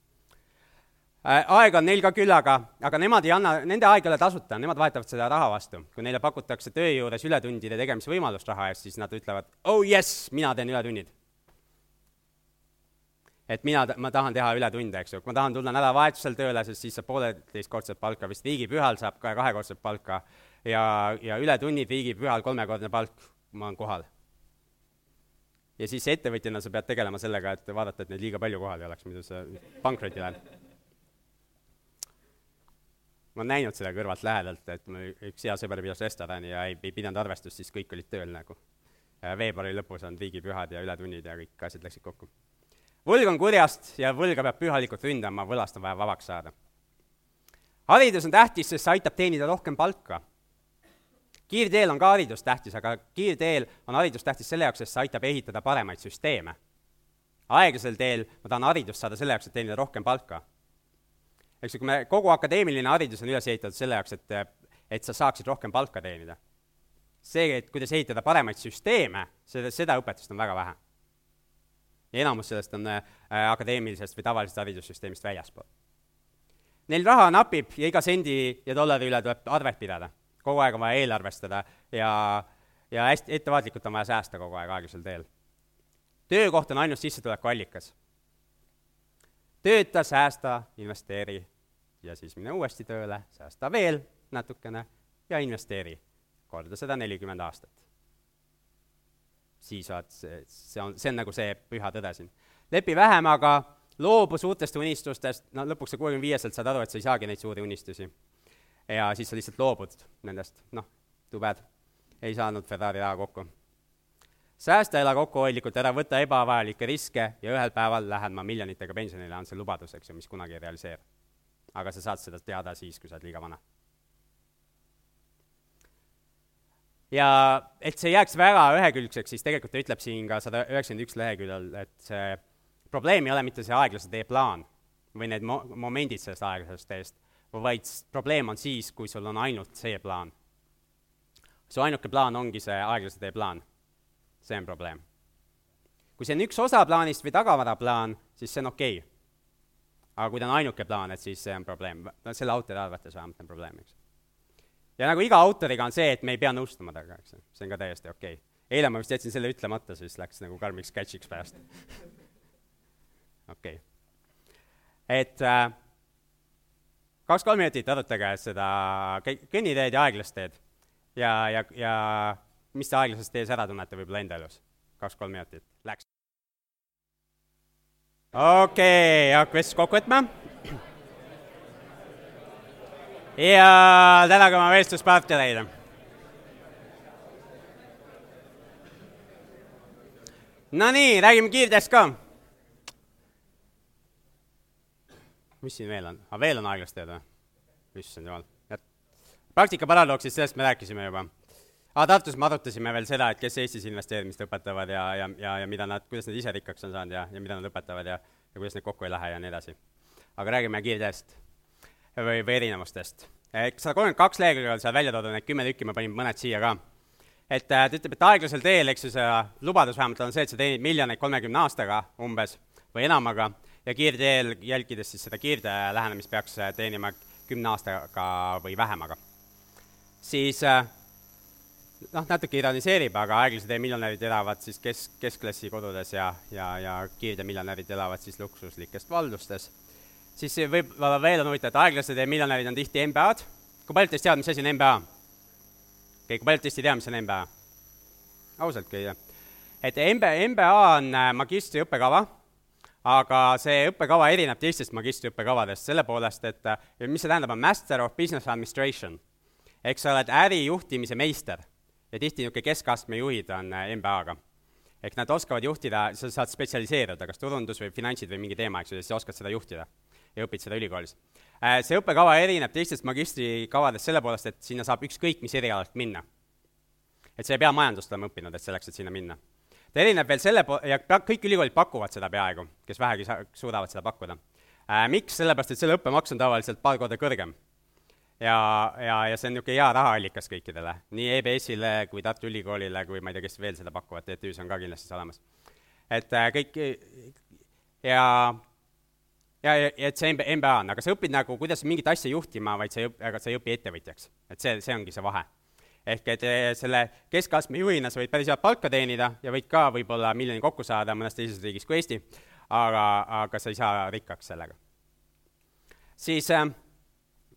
aega on neil ka küllaga, aga nemad ei anna, nende aeg ei ole tasuta, nemad vahetavad seda raha vastu. kui neile pakutakse töö juures ületundide tegemise võimalust raha eest, siis nad ütlevad, oh yes, mina teen ületunnid. et mina, ma tahan teha ületunde, eks ju, kui ma tahan tulla nädalavahetusel tööle, sest siis saab pooleteistkordset palka, vist riigipühal saab ka kahekordset palka ja, ja ületunnid riigipühal kolmekordne palk, ma olen kohal. ja siis ettevõtjana sa pead tegelema sellega, et vaadata, et neid liiga palju kohal ei oleks, muidu sa pankrotti lähed ma olen näinud seda kõrvalt lähedalt, et mul üks hea sõber pidas restorani ja ei, ei pidanud arvestust, siis kõik olid tööl nagu. veebruari lõpus on riigipühad ja ületunnid ja kõik asjad läksid kokku. võlg on kurjast ja võlga peab pühalikult ründama, võlast on vaja vabaks saada. haridus on tähtis, sest see aitab teenida rohkem palka. kiirteel on ka haridus tähtis, aga kiirteel on haridus tähtis selle jaoks, sest see aitab ehitada paremaid süsteeme. aeglasel teel ma tahan haridust saada selle jaoks, et teenida rohkem palka. Eks ju, kui me, kogu akadeemiline haridus on üles ehitatud selle jaoks, et, et sa saaksid rohkem palka teenida. see, et kuidas ehitada paremaid süsteeme, seda, seda õpetust on väga vähe. ja enamus sellest on äh, akadeemilisest või tavalisest haridussüsteemist väljaspool Neil raha napib ja iga sendi ja dollari üle tuleb arvet pidada. kogu aeg on vaja eelarvestada ja, ja hästi ettevaatlikult on vaja säästa kogu aeg aeglasel teel. töökoht on ainus sissetulekuallikas. Tööta, säästa, investeeri ja siis mine uuesti tööle, säästa veel natukene ja investeeri. korda seda nelikümmend aastat. siis oled, see on, see on nagu see püha tõde siin. lepi vähemaga loobu suurtest unistustest, no lõpuks sa kuuekümne viieselt saad aru, et sa ei saagi neid suuri unistusi. ja siis sa lihtsalt loobud nendest, noh, too bad. ei saanud Ferrari raha kokku. Säästa, ela kokkuhoidlikult, ära võta ebavajalikke riske ja ühel päeval lähen ma miljonitega pensionile, on see lubadus, eks ju, mis kunagi ei realiseeru. aga sa saad seda teada siis, kui sa oled liiga vana. ja et see jääks väga ühekülgseks, siis tegelikult ta ütleb siin ka sada üheksakümmend üks leheküljel, et see probleem ei ole mitte see aeglase tee plaan või need mo-, momendid sellest aeglasest teest, vaid probleem on siis, kui sul on ainult see plaan. su ainuke plaan ongi see aeglase tee plaan. See on probleem. kui see on üks osa plaanist või tagavaraplaan, siis see on okei okay. aga kui ta on ainuke plaan, et siis see on probleem, selle autori arvates vähemalt on probleem, eks. ja nagu iga autoriga on see, et me ei pea nõustuma temaga, eks, see on ka täiesti okei okay. eile ma vist jätsin selle ütlemata, siis läks nagu karmiks catch'iks pärast okei okay.. et äh, kaks-kolm minutit arutage seda kõnniteed ja aeglast teed. ja, ja, ja mis te aeglases tees ära tunnete võib-olla enda elus? kaks-kolm minutit, läks. okei okay,, hakka vestlust kokku võtma. ja tänage oma vestluspartnereid Nonii, räägime kiirtest ka mis siin veel on, ah, veel on aeglast või? issand jumal, praktika paradoksist, sellest me rääkisime juba. Aa, Tartus me arutasime veel seda, et kes Eestis investeerimist õpetavad ja, ja, ja, ja mida nad, kuidas nad ise rikkaks on saanud ja, ja mida nad õpetavad ja, ja kuidas need kokku ei lähe ja nii edasi. aga räägime kiirteest või, või erinevustest. sada kolmkümmend kaks lehekülge on seal välja toodud, need kümme tükki, ma panin mõned siia ka. et äh, ta ütleb, et aeglasel teel, eks ju, see lubadus vähemalt on see, et sa teenid miljoneid kolmekümne aastaga umbes või enamaga ja kiirteel jälgides siis seda kiirtee lähenemist peaks äh, teenima kümne aastaga või vähemaga. siis äh, noh, natuke ironiseerib, aga aeglase tee miljonärid elavad siis kes, keskklassi kodudes ja, ja, ja kiirteemiljonärid elavad siis luksuslikest valdustes. siis võib-olla veel on huvitav, et aeglase tee miljonärid on tihti MBA-d. kui paljud teist teavad, mis asi on okei okay,, kui paljud teist ei tea, mis on MBA? ausalt, tea. et MBA, MBA on äh, magistri õppekava aga see õppekava erineb teistest magistriõppekavadest selle poolest, et mis see tähendab, on Master of Business Administration. ehk sa oled ärijuhtimise meister ja tihti niisugune keskastme juhid on äh, MBA-ga. ehk nad oskavad juhtida, sa saad spetsialiseeruda, kas turundus või finantsid või mingi teema, eks ju, siis sa oskad seda juhtida ja õpid seda ülikoolis. Äh, see õppekava erineb teistest magistrikavadest selle poolest, et sinna saab ükskõik mis erialalt minna. et sa ei pea majandust olema õppinud, et selleks, et sinna minna ta erineb veel selle po-, ja kõik ülikoolid pakuvad seda peaaegu, kes vähegi sa-, suudavad seda pakkuda äh,. Miks? sellepärast, et selle õppemaks on tavaliselt paar korda kõrgem. Ja, ja, ja see on niisugune hea rahaallikas kõikidele, nii EBS-ile kui Tartu Ülikoolile kui ma ei tea, kes veel seda pakuvad, TTÜ-s on ka kindlasti see olemas. et äh, kõik ja ja, ja et see MBA on, aga sa õpid nagu, kuidas mingit asja juhtima, vaid sa ei õpi, aga sa ei õpi ettevõtjaks. et see, see ongi see vahe ehk et eh, selle keskastme juhina sa võid päris head palka teenida ja võid ka võib-olla miljoni kokku saada mõnes teises riigis kui Eesti, aga, aga sa ei saa rikkaks sellega. siis äh,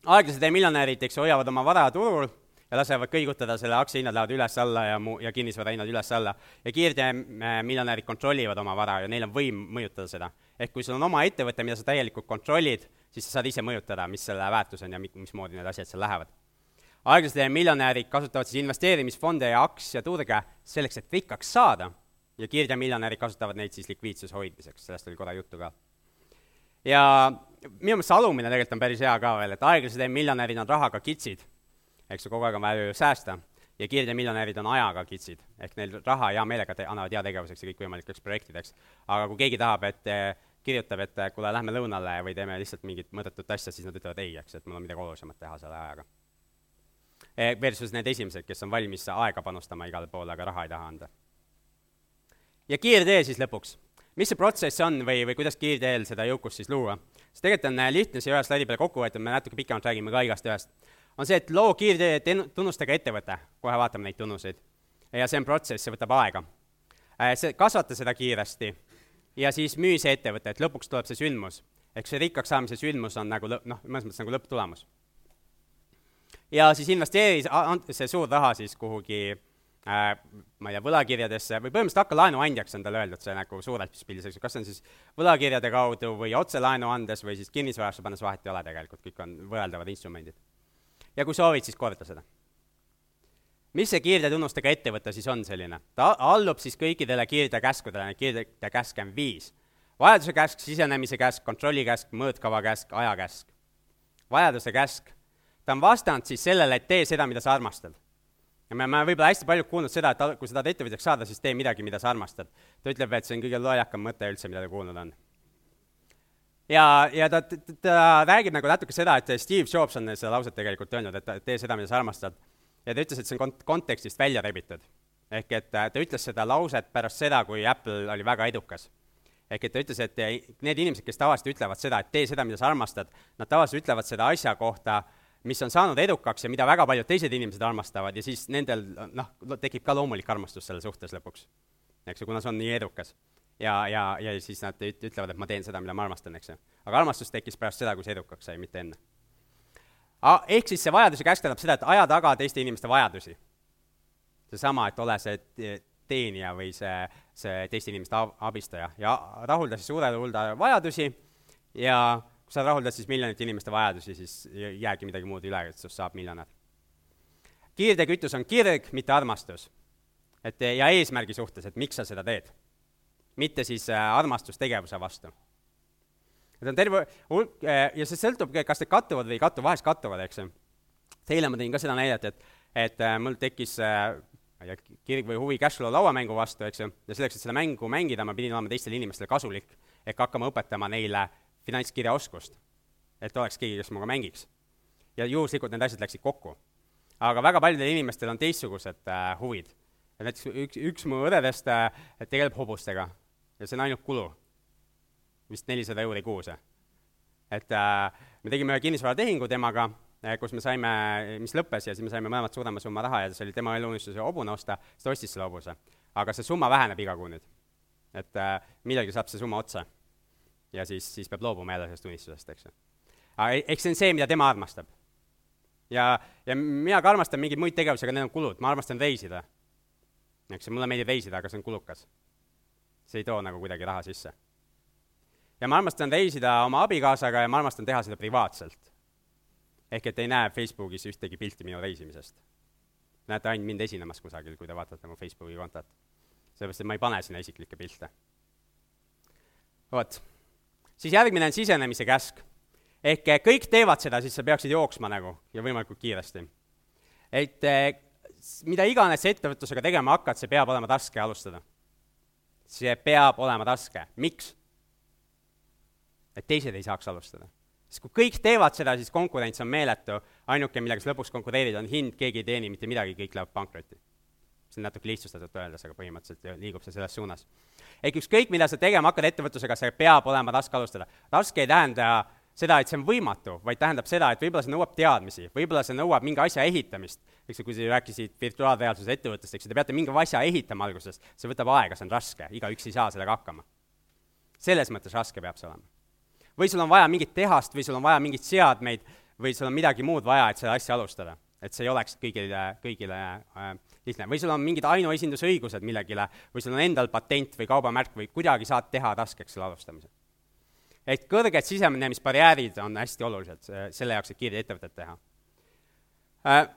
aeglased miljonärid, eks ju, hoiavad oma vara turul ja lasevad kõigutada, selle aktsiahinnad lähevad üles-alla ja mu-, ja kinnisvarahinnad üles-alla. ja kiirteemiljonärid kontrollivad oma vara ja neil on võim mõjutada seda. ehk kui sul on oma ettevõte, mida sa täielikult kontrollid, siis sa saad ise mõjutada, mis selle väärtus on ja mi-, mismoodi need asjad seal lähevad aeglased miljonärid kasutavad siis investeerimisfonde ja aktsiaturge selleks, et rikkaks saada ja kiirteemiljonärid kasutavad neid siis likviidsuse hoidmiseks, sellest oli korra juttu ka. ja minu meelest see alumine tegelikult on päris hea ka veel, et aeglased miljonärid on rahaga kitsid, eks ju, kogu aeg on vaja ju säästa, ja kiirteemiljonärid on ajaga kitsid, ehk neil raha hea meelega te-, annavad heategevuseks ja kõikvõimalikeks projektideks. aga kui keegi tahab, et eh, kirjutab, et eh, kuule, lähme lõunale või teeme lihtsalt mingit mõttetut asja, siis nad ütlevad ei, eks, et mul on midagi olulisemat teha selle ajaga. Eh, versus need esimesed, kes on valmis aega panustama igale poole, aga raha ei taha anda. ja kiirtee siis lõpuks mis see protsess on või, või kuidas kiirteel seda jõukust siis luua? see tegelikult on äh, lihtne, siia ühe slaidi peale kokku võetud, me natuke pikemalt räägime ka igast ühest. on see, et loo kiirtee tunnustega ettevõte, kohe vaatame neid tunnuseid. ja see on protsess, see võtab aega. Äh, see, kasvata seda kiiresti ja siis müü see ettevõte, et lõpuks tuleb see sündmus. ehk see rikkaks saamise sündmus on nagu lõ-, noh, mõnes mõttes nagu lõpptulemus. ja siis investeeri see suur raha siis kuhugi äh, ma ei tea, võlakirjadesse või põhimõtteliselt hakka laenuandjaks, on talle öeldud see nagu suures pildis, kas see on siis võlakirjade kaudu või otse laenu andes või siis kinnisvarasse pannes, vahet ei ole tegelikult, kõik on võrreldavad instrumendid. ja kui soovid, siis korda seda. mis see kiirtetunnustega ettevõte siis on selline? ta allub siis kõikidele kiirtekäskudele, neid kiirtekäske on viis. vajaduse käsk, sisenemise käsk, kontrolli käsk, mõõtkava käsk, ajakäsk. vajaduse käsk, ta on vastand siis sellele, et tee seda, mida sa armastad ja me oleme võib-olla hästi palju kuulnud seda, et kui sa tahad ettevõtjaks saada, siis tee midagi, mida sa armastad. ta ütleb, et see on kõige loojakam mõte üldse, mida ta kuulnud on. ja, ja ta, ta, ta räägib nagu natuke seda, et Steve Jobs on seda lauset tegelikult öelnud, et tee seda, mida sa armastad. ja ta ütles, et see on kont-, kontekstist välja rebitud. ehk et ta ütles seda lauset pärast seda, kui Apple oli väga edukas ehk et ta ütles, et need inimesed, kes tavaliselt ütlevad seda, et tee seda, mida sa armastad, nad tavaliselt ütlevad seda asja kohta, mis on saanud edukaks ja mida väga paljud teised inimesed armastavad ja siis nendel noh, tekib ka loomulik armastus selle suhtes lõpuks. eks ju, kuna see on nii edukas. ja, ja, ja siis nad ütlevad, et ma teen seda, mida ma armastan, eks ju. aga armastus tekkis pärast seda, kui see edukaks sai, mitte enne. Ehk siis see vajaduse käsk tähendab seda, et aja taga teiste inimeste vajadusi. seesama, et ole see teenija või see, see teiste inimeste abistaja ja rahulda siis suure hulga vajadusi ja kui sa rahuldad siis miljonite inimeste vajadusi, siis ei jäägi midagi muud üle, et sinust saab miljonär. kiirteekütus on kirg, mitte armastus. et ja eesmärgi suhtes, et miks sa seda teed. mitte siis äh, armastus tegevuse vastu. Need on terve hulk äh, ja see sõltub, kas need kattuvad või ei kattu, vahest kattuvad, eks ju. eile ma tõin ka seda näidet, et, et äh, mul tekkis ma ei tea, kirg või huvi cashflow lauamängu vastu, eks ju, ja selleks, et seda mängu mängida, ma pidin olema teistele inimestele kasulik, ehk hakkama õpetama neile finantskirjaoskust, et oleks keegi, kes minuga mängiks. ja juhuslikult need asjad läksid kokku. aga väga paljudel inimestel on teistsugused äh, huvid. et näiteks üks, üks mu õdedest äh, tegeleb hobustega ja see on ainult kulu, vist nelisada euri kuus. et äh, me tegime ühe kinnisvaratehingu temaga äh,, kus me saime, mis lõppes ja siis me saime mõlemad suurema summa raha ja see oli tema eluunistus hobune osta, siis ta ostis selle hobuse. aga see summa väheneb iga kuu nüüd. et äh, millalgi saab see summa otsa ja siis, siis peab loobuma jälle sellest unistusest, eks ju. aga e-, eks see on see, mida tema armastab. ja, ja mina ka armastan mingeid muid tegevusi, aga need on kulud, ma armastan reisida. eks ju, mulle meeldib reisida, aga see on kulukas. see ei too nagu kuidagi raha sisse. ja ma armastan reisida oma abikaasaga ja ma armastan teha seda privaatselt. ehk et ei näe Facebookis ühtegi pilti minu reisimisest. näete ainult mind esinemas kusagil, kui te vaatate mu Facebooki kontot. sellepärast, et ma ei pane sinna isiklikke pilte. vot siis järgmine on sisenemise käsk. ehk eh, kõik teevad seda, siis sa peaksid jooksma nagu ja võimalikult kiiresti. et eh, mida iganes sa ettevõtlusega tegema hakkad, see peab olema raske alustada. see peab olema raske, miks? et teised ei saaks alustada. sest kui kõik teevad seda, siis konkurents on meeletu, ainuke, millega sa lõpuks konkureerid, on hind, keegi ei teeni mitte midagi, kõik läheb pankrotti. See on natuke lihtsustatult öeldes, aga põhimõtteliselt liigub see selles suunas ehk ükskõik, mida sa tegema hakkad ettevõtlusega, see peab olema raske alustada. raske ei tähenda seda, et see on võimatu, vaid tähendab seda, et võib-olla see nõuab teadmisi, võib-olla see nõuab mingi asja ehitamist. eks ju, kui sa rääkisid virtuaalreaalsuse ettevõttest, eks ju, te peate mingi asja ehitama alguses, see võtab aega, see on raske, igaüks ei saa sellega hakkama. selles mõttes raske peab see olema. või sul on vaja mingit tehast või sul on vaja mingeid seadmeid või sul on midagi muud vaja, et seda asja alustada. et see ei oleks kõigile, kõigile äh, lihtne, või sul on mingid ainuesindusõigused millegile, või sul on endal patent või kaubamärk või kuidagi saad teha raskeks selle alustamise. et kõrged sisenemisbarjäärid on hästi olulised selle jaoks, et kiireid ettevõtteid teha. Äh,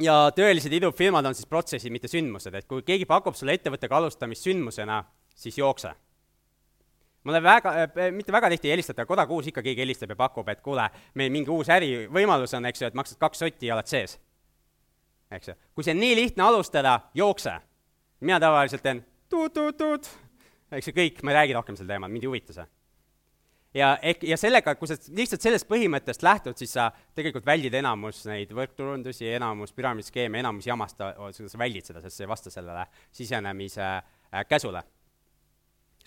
ja tõelised idufirmad on siis protsessid, mitte sündmused, et kui keegi pakub sulle ettevõttega alustamist sündmusena, siis jookse. mulle väga äh,, mitte väga tihti ei helistata, kodakuus ikka keegi helistab ja pakub, et kuule, meil mingi uus ärivõimalus on, eks ju, et maksad kaks sotti ja oled sees. Eks ju, kui see on nii lihtne alustada, jookse. mina tavaliselt teen tuut-tuut-tuut, eks ju, kõik, ma ei räägi rohkem sel teemal, mind ei huvita see ja ehk, ja sellega, kui sa lihtsalt sellest põhimõttest lähtud, siis sa tegelikult väldid enamus neid võrkturundusi, enamus püramiidskeeme, enamus jamast, sa väldid seda, sest see ei vasta sellele sisenemise äh, käsule.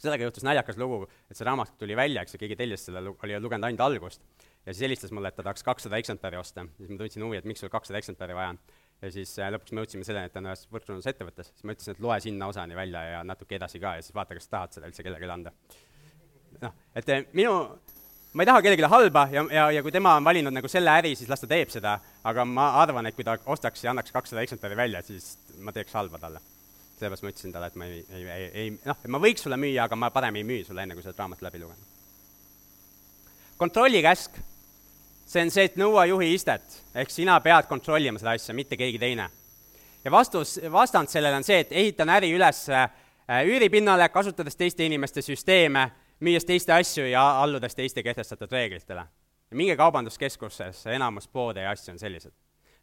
sellega juhtus naljakas lugu, et see raamat tuli välja, eks ju, keegi tellis selle, oli lugenud ainult algust, ja siis helistas mulle, et ta tahaks kakssada eksemplari osta, siis ma tundsin huvi, et miks sul kakssada eksemplari vaja on. Ja siis äh, lõpuks me jõudsime selleni, et ta on ühes võrkturundusettevõttes, siis ma ütlesin, et loe sinna osani välja ja natuke edasi ka ja siis vaata, kas tahad seda üldse kellelegi anda noh, et eh, minu, ma ei taha kellelegi halba ja, ja, ja kui tema on valinud nagu selle äri, siis las ta teeb seda, aga ma arvan, et kui ta ostaks ja annaks kakssada eksemplari välja, siis ma teeks halba talle. sellepärast ma ütlesin talle, et ma ei, ei, ei, ei noh, ma võiks sulle müüa, aga ma parem ei müü sulle, enne kui sa oled raamat läbi lugenud. kontrollikäsk, see on see, et nõua juhi istet, ehk sina pead kontrollima seda asja, mitte keegi teine. ja vastus, vastand sellele on see, et ehitan äri üles äh, üüripinnale, kasutades teiste inimeste süsteeme müües teiste asju ja alludes teiste kehtestatud reeglitele. minge kaubanduskeskusesse, enamus poode ja asju on sellised.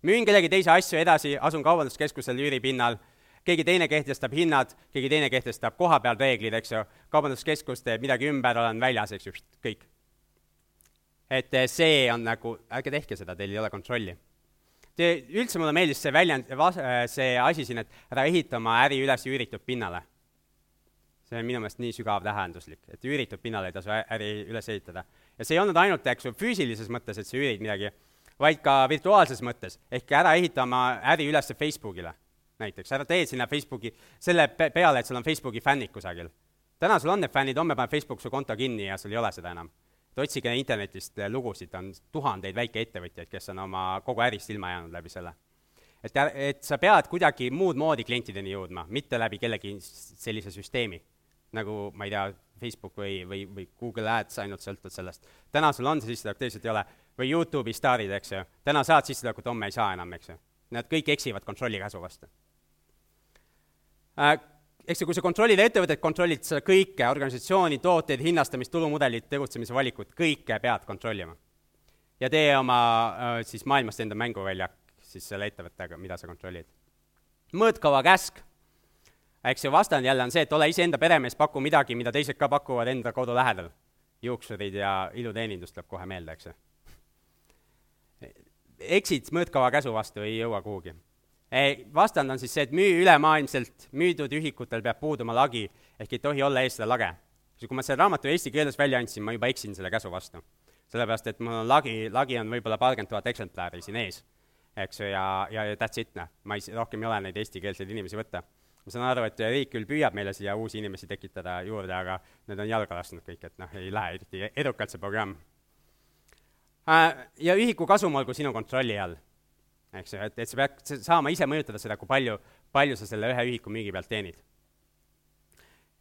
müün kellegi teise asju edasi, asun kaubanduskeskusel üüripinnal, keegi teine kehtestab hinnad, keegi teine kehtestab kohapeal reeglid, eks ju, kaubanduskeskus teeb midagi ümber, olen väljas, eks ju, kõik. Et eh, see on nagu, ärge tehke seda, teil ei ole kontrolli. Te, üldse mulle meeldis see väljend, see asi siin, et ära ehita oma äri üles üüritud pinnale see on minu meelest nii sügav tähenduslik, et üüritud pinnal ei tasu äri üles ehitada. ja see ei olnud ainult, eks ju, füüsilises mõttes, et sa üürid midagi, vaid ka virtuaalses mõttes, ehk ära ehita oma äri üles Facebookile näiteks, ära tee sinna Facebooki, selle peale, et sul on Facebooki fännid kusagil. täna sul on need fännid, homme paneb Facebook su konto kinni ja sul ei ole seda enam. Et otsige internetist lugusid, on tuhandeid väikeettevõtjaid, kes on oma kogu ärist ilma jäänud läbi selle et, et sa pead kuidagi muud moodi klientideni jõudma, mitte läbi kellegi sellise süsteemi nagu ma ei tea, Facebook või, või, või Google Ads ainult sõltud sellest. täna sul on see sissetulek, teised ei ole. või Youtube'i staarid, eks ju. täna saad sissetulekut, homme ei saa enam, eks ju. Nad kõik eksivad kontrollikäsu vastu äh,. Eks ju, kui sa kontrollid ettevõtet, kontrollid sa kõike, organisatsiooni, tooteid, hinnastamist, tulumudelit, tegutsemise valikut, kõike pead kontrollima. ja tee oma äh, siis maailmast enda mänguväljak siis selle ettevõttega, mida sa kontrollid. mõõtkava käsk eks ju, vastand jälle on see, et ole iseenda peremees, paku midagi, mida teised ka pakuvad enda kodu lähedal. juuksurid ja iluteenindus tuleb kohe meelde, eks ju. eksid mõõtkava käsu vastu, ei jõua kuhugi. Vastand on siis see, et müü ülemaailmselt, müüdud ühikutel peab puuduma lagi, ehk ei tohi olla ees seda lage. kui ma selle raamatu eesti keeles välja andsin, ma juba eksin selle käsu vastu. sellepärast, et mul on lagi, lagi on võib-olla paarkümmend tuhat eksemplari siin ees, eks ju, ja, ja that's it, noh. ma ei, rohkem ei ole neid eestikeelseid inimesi võtta ma saan aru, et riik küll püüab meile siia uusi inimesi tekitada juurde, aga need on jalga lasknud kõik, et noh, ei lähe eriti edukalt see programm. Äh, ja ühiku kasum olgu sinu kontrolli all, eks ju, et, et sa pead saama ise mõjutada seda, kui palju, palju sa selle ühe ühiku müügi pealt teenid.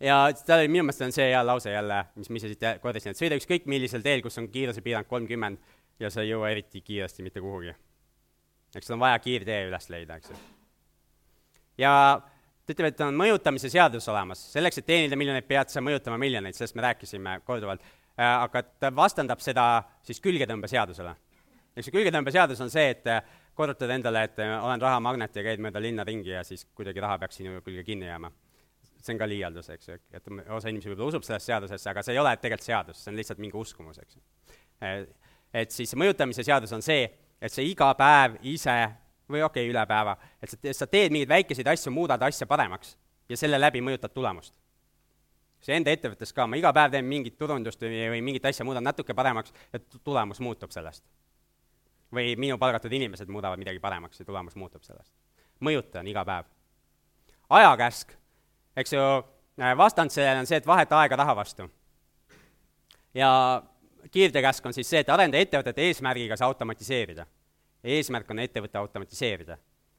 ja tal oli, minu meelest on see hea lause jälle, mis ma ise siit kordasin, et sõida ükskõik millisel teel, kus on kiirusepiirang kolmkümmend ja sa ei jõua eriti kiiresti mitte kuhugi. eks sul on vaja kiirtee üles leida, eks ju. ja ta ütleb, et on mõjutamise seadus olemas, selleks, et teenida miljoneid, pead sa mõjutama miljoneid, sellest me rääkisime korduvalt, äh, aga ta vastandab seda siis külgetõmbeseadusele. eks see külgetõmbeseadus on see, et korrutad endale, et äh, olen rahamagnet ja käid mööda linna ringi ja siis kuidagi raha peaks sinu külge kinni jääma. see on ka liialdus, eks ju, et osa inimesi võib-olla usub sellesse seadusesse, aga see ei ole tegelikult seadus, see on lihtsalt mingi uskumus, eks ju. Et siis mõjutamise seadus on see, et sa iga päev ise või okei okay,, üle päeva, et sa, sa teed mingeid väikeseid asju, muudad asja paremaks ja selle läbi mõjutad tulemust. see enda ettevõttes ka, ma iga päev teen mingit turundust või, või mingit asja, muudan natuke paremaks ja tulemus muutub sellest. Või minu palgatud inimesed muudavad midagi paremaks ja tulemus muutub sellest. mõjutan iga päev. ajakäsk, eks ju, vastand sellele on see, et vaheta aega raha vastu. ja kiirtekäsk on siis see, et arenda ettevõtet eesmärgiga see automatiseerida eesmärk on ettevõtte automatiseerida.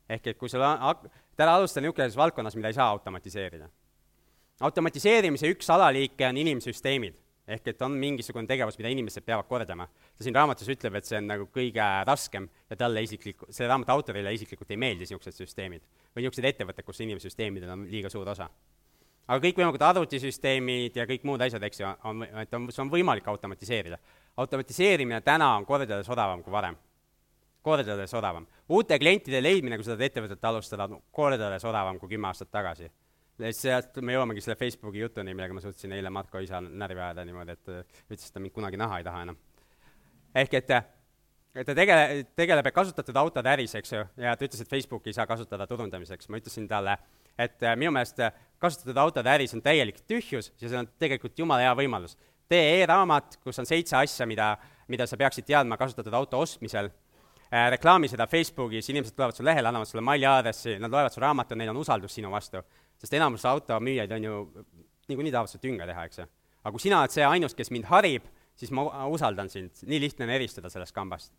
ehk et kui sul on, täna alustan niisuguses valdkonnas, mida ei saa automatiseerida. automatiseerimise üks alaliike on inimsüsteemid, ehk et on mingisugune tegevus, mida inimesed peavad kordama. ta siin raamatus ütleb, et see on nagu kõige raskem ja talle isiklik, selle raamatu autorile isiklikult ei meeldi niisugused süsteemid. või niisugused ettevõtted, kus inimsüsteemidel on liiga suur osa. aga kõikvõimalikud arvutisüsteemid ja kõik muud asjad, eks ju, on, et on, see on võimalik automatiseerida. automatiseerimine täna on kordades odavam kui varem. kordades odavam. uute klientide leidmine, kui sa tahad ettevõtet alustada, on kordades odavam kui kümme aastat tagasi. Sealt me jõuamegi selle Facebooki jutuni, millega ma suutsin eile Marko isa närvi ajada niimoodi, et ütles, et ta mind kunagi näha ei taha enam. ehk et et ta tegele-, tegeleb kasutatud autode äris, eks ju, ja ta ütles, et Facebooki ei saa kasutada turundamiseks, ma ütlesin talle, et minu meelest kasutatud autode äris on täielik tühjus ja see on tegelikult jumala hea võimalus. tee e-raamat, kus on seitse asja, mida, mida sa peaksid teadma kasutatud auto ostmisel äh,, reklaami seda Facebookis, inimesed tulevad su lehele, annavad sulle maili aadressi, nad loevad su raamatu, neil on usaldus sinu vastu. Sest enamus automüüjaid on ju niikuinii tahavad seda tünga teha, eks ju. aga kui sina oled see ainus, kes mind harib, siis ma usaldan sind, nii lihtne on eristada sellest kambast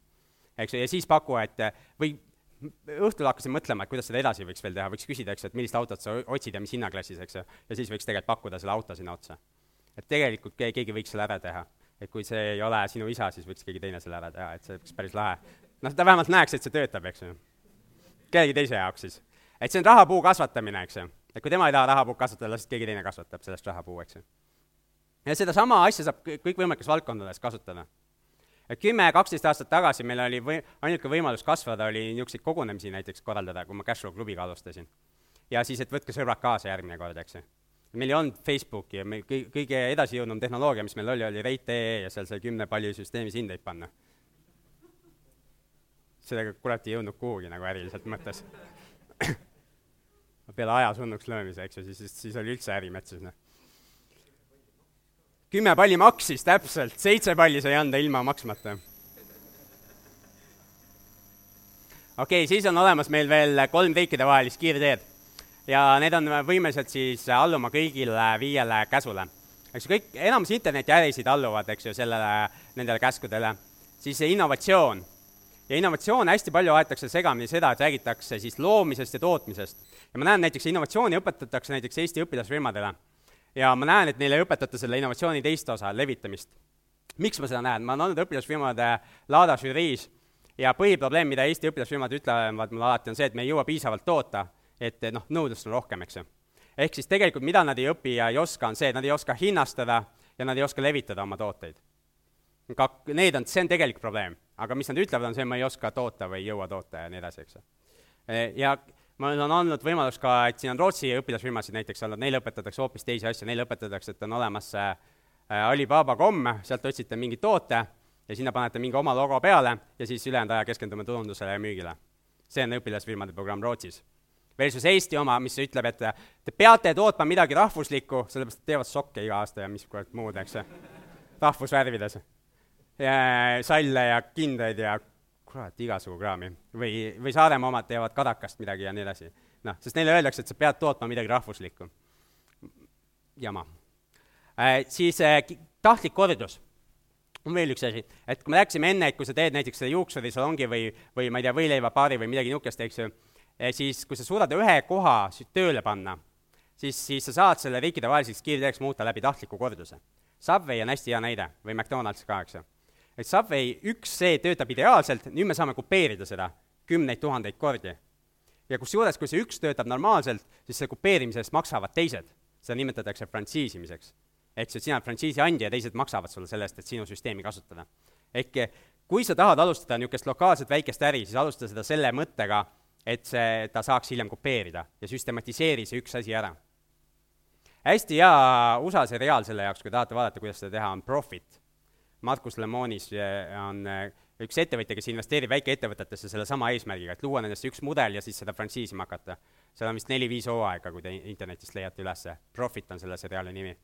eks ju, ja siis paku, et või õhtul hakkasin mõtlema, et kuidas seda edasi võiks veel teha, võiks küsida, eks ju, et millist autot sa otsid ja mis hinnaklassis, eks ju, ja siis võiks tegelikult pakkuda selle auto sinna otsa. et tegelikult ke-, keegi võiks selle ära teha. et kui see ei ole sinu isa, siis võiks keegi teine selle ära teha, et see oleks päris lahe. noh, ta vähemalt näeks, et see töötab, eks ju. kellegi teise jaoks siis. et see on rahapuu kasvatamine, eks ju. Et kui tema ei taha rahapuud kasvatada, las keegi teine kasvatab sellest rahapuu, eks ju. ja sedasama asja saab kõikvõimalikes valdkondades kasutada et kümme, kaksteist aastat tagasi meil oli või, ainuke võimalus kasvada oli niisuguseid kogunemisi näiteks korraldada, kui ma Cashflow klubiga alustasin. ja siis, et võtke sõbrad kaasa järgmine kord, eks ju. meil ei olnud Facebooki ja meil kõi-, kõige edasijõudnum tehnoloogia, mis meil oli, oli Rate.ee ja seal sai kümne palli süsteemis hindeid panna. sellega kurat ei jõudnud kuhugi nagu äriliselt mõttes peale aja surnuks löömise, eks ju, siis, siis oli üldse äri metsis, noh kümme palli maksis täpselt, seitse palli sai anda ilma maksmata. okei okay,, siis on olemas meil veel kolm riikidevahelist kiirteed ja need on võimelised siis alluma kõigile viiele käsule. eks ju, kõik, enamus internetiärisid alluvad, eks ju, sellele, nendele käskudele. siis innovatsioon. ja innovatsioon, hästi palju aetakse segamini seda, et räägitakse siis loomisest ja tootmisest. Ja ma näen näiteks innovatsiooni õpetatakse näiteks Eesti õpilasrühmadele ja ma näen, et neile ei õpetata selle innovatsiooni teist osa, levitamist. miks ma seda näen, ma olen olnud õpilasfirmade Laada žüriis ja põhiprobleem, mida Eesti õpilasfirmad ütlevad mulle alati, on see, et me ei jõua piisavalt toota, et noh, nõudlust on rohkem, eks ju. ehk siis tegelikult mida nad ei õpi ja ei oska, on see, et nad ei oska hinnastada ja nad ei oska levitada oma tooteid. ka need on, see on tegelik probleem. aga mis nad ütlevad, on see, ma ei oska toota või ei jõua toota ja nii edasi, eks ju. ja mul on olnud võimalus ka, et siin on Rootsi õpilasfirmasid näiteks olnud, neile õpetatakse hoopis teisi asju, neile õpetatakse, et on olemas see äh, Alibaba.com, sealt otsite mingi toote ja sinna panete mingi oma logo peale ja siis ülejäänud aja keskendume turundusele ja müügile. see on õpilasfirmade programm Rootsis. Versus Eesti oma, mis ütleb, et te peate tootma midagi rahvuslikku, sellepärast et teevad sokke iga aasta ja mis kurat muud, eks, rahvusvärvides. salle ja kindaid ja kurat, igasugu kraami. või, või Saaremaa omad teevad kadakast midagi ja nii edasi. noh, sest neile öeldakse, et sa pead tootma midagi rahvuslikku. jama äh,. siis äh, tahtlik kordus on veel üks asi, et kui me rääkisime enne, et kui sa teed näiteks selle juuksurisalongi või, või ma ei tea, võileivapaari või midagi niisugust, eks ju, eh, siis kui sa suudad ühe koha tööle panna, siis, siis sa saad selle riikidevaheliseks kiirteeks muuta läbi tahtliku korduse. Subway on hästi hea näide või McDonalds ka, eks ju et Subway üks C töötab ideaalselt, nüüd me saame kopeerida seda kümneid tuhandeid kordi. ja kusjuures, kui see üks töötab normaalselt, siis selle kopeerimise eest maksavad teised. seda nimetatakse frantsiisimiseks. ehk siis, sina oled frantsiisi andja ja teised maksavad sulle selle eest, et sinu süsteemi kasutada. ehk kui sa tahad alustada niisugust lokaalset väikest äri, siis alusta seda selle mõttega, et see, ta saaks hiljem kopeerida ja süstematiseeri see üks asi ära. hästi hea USA seriaal selle jaoks, kui tahate vaadata, kuidas seda teha, on Profit Markus Lemonis on äh, üks ettevõtja, kes investeerib väikeettevõtetesse sellesama eesmärgiga, et luua nendest üks mudel ja siis seda frantsiisima hakata. seal on vist neli-viis hooaega, kui te internetist leiate ülesse, Profit on selle seriaali nimi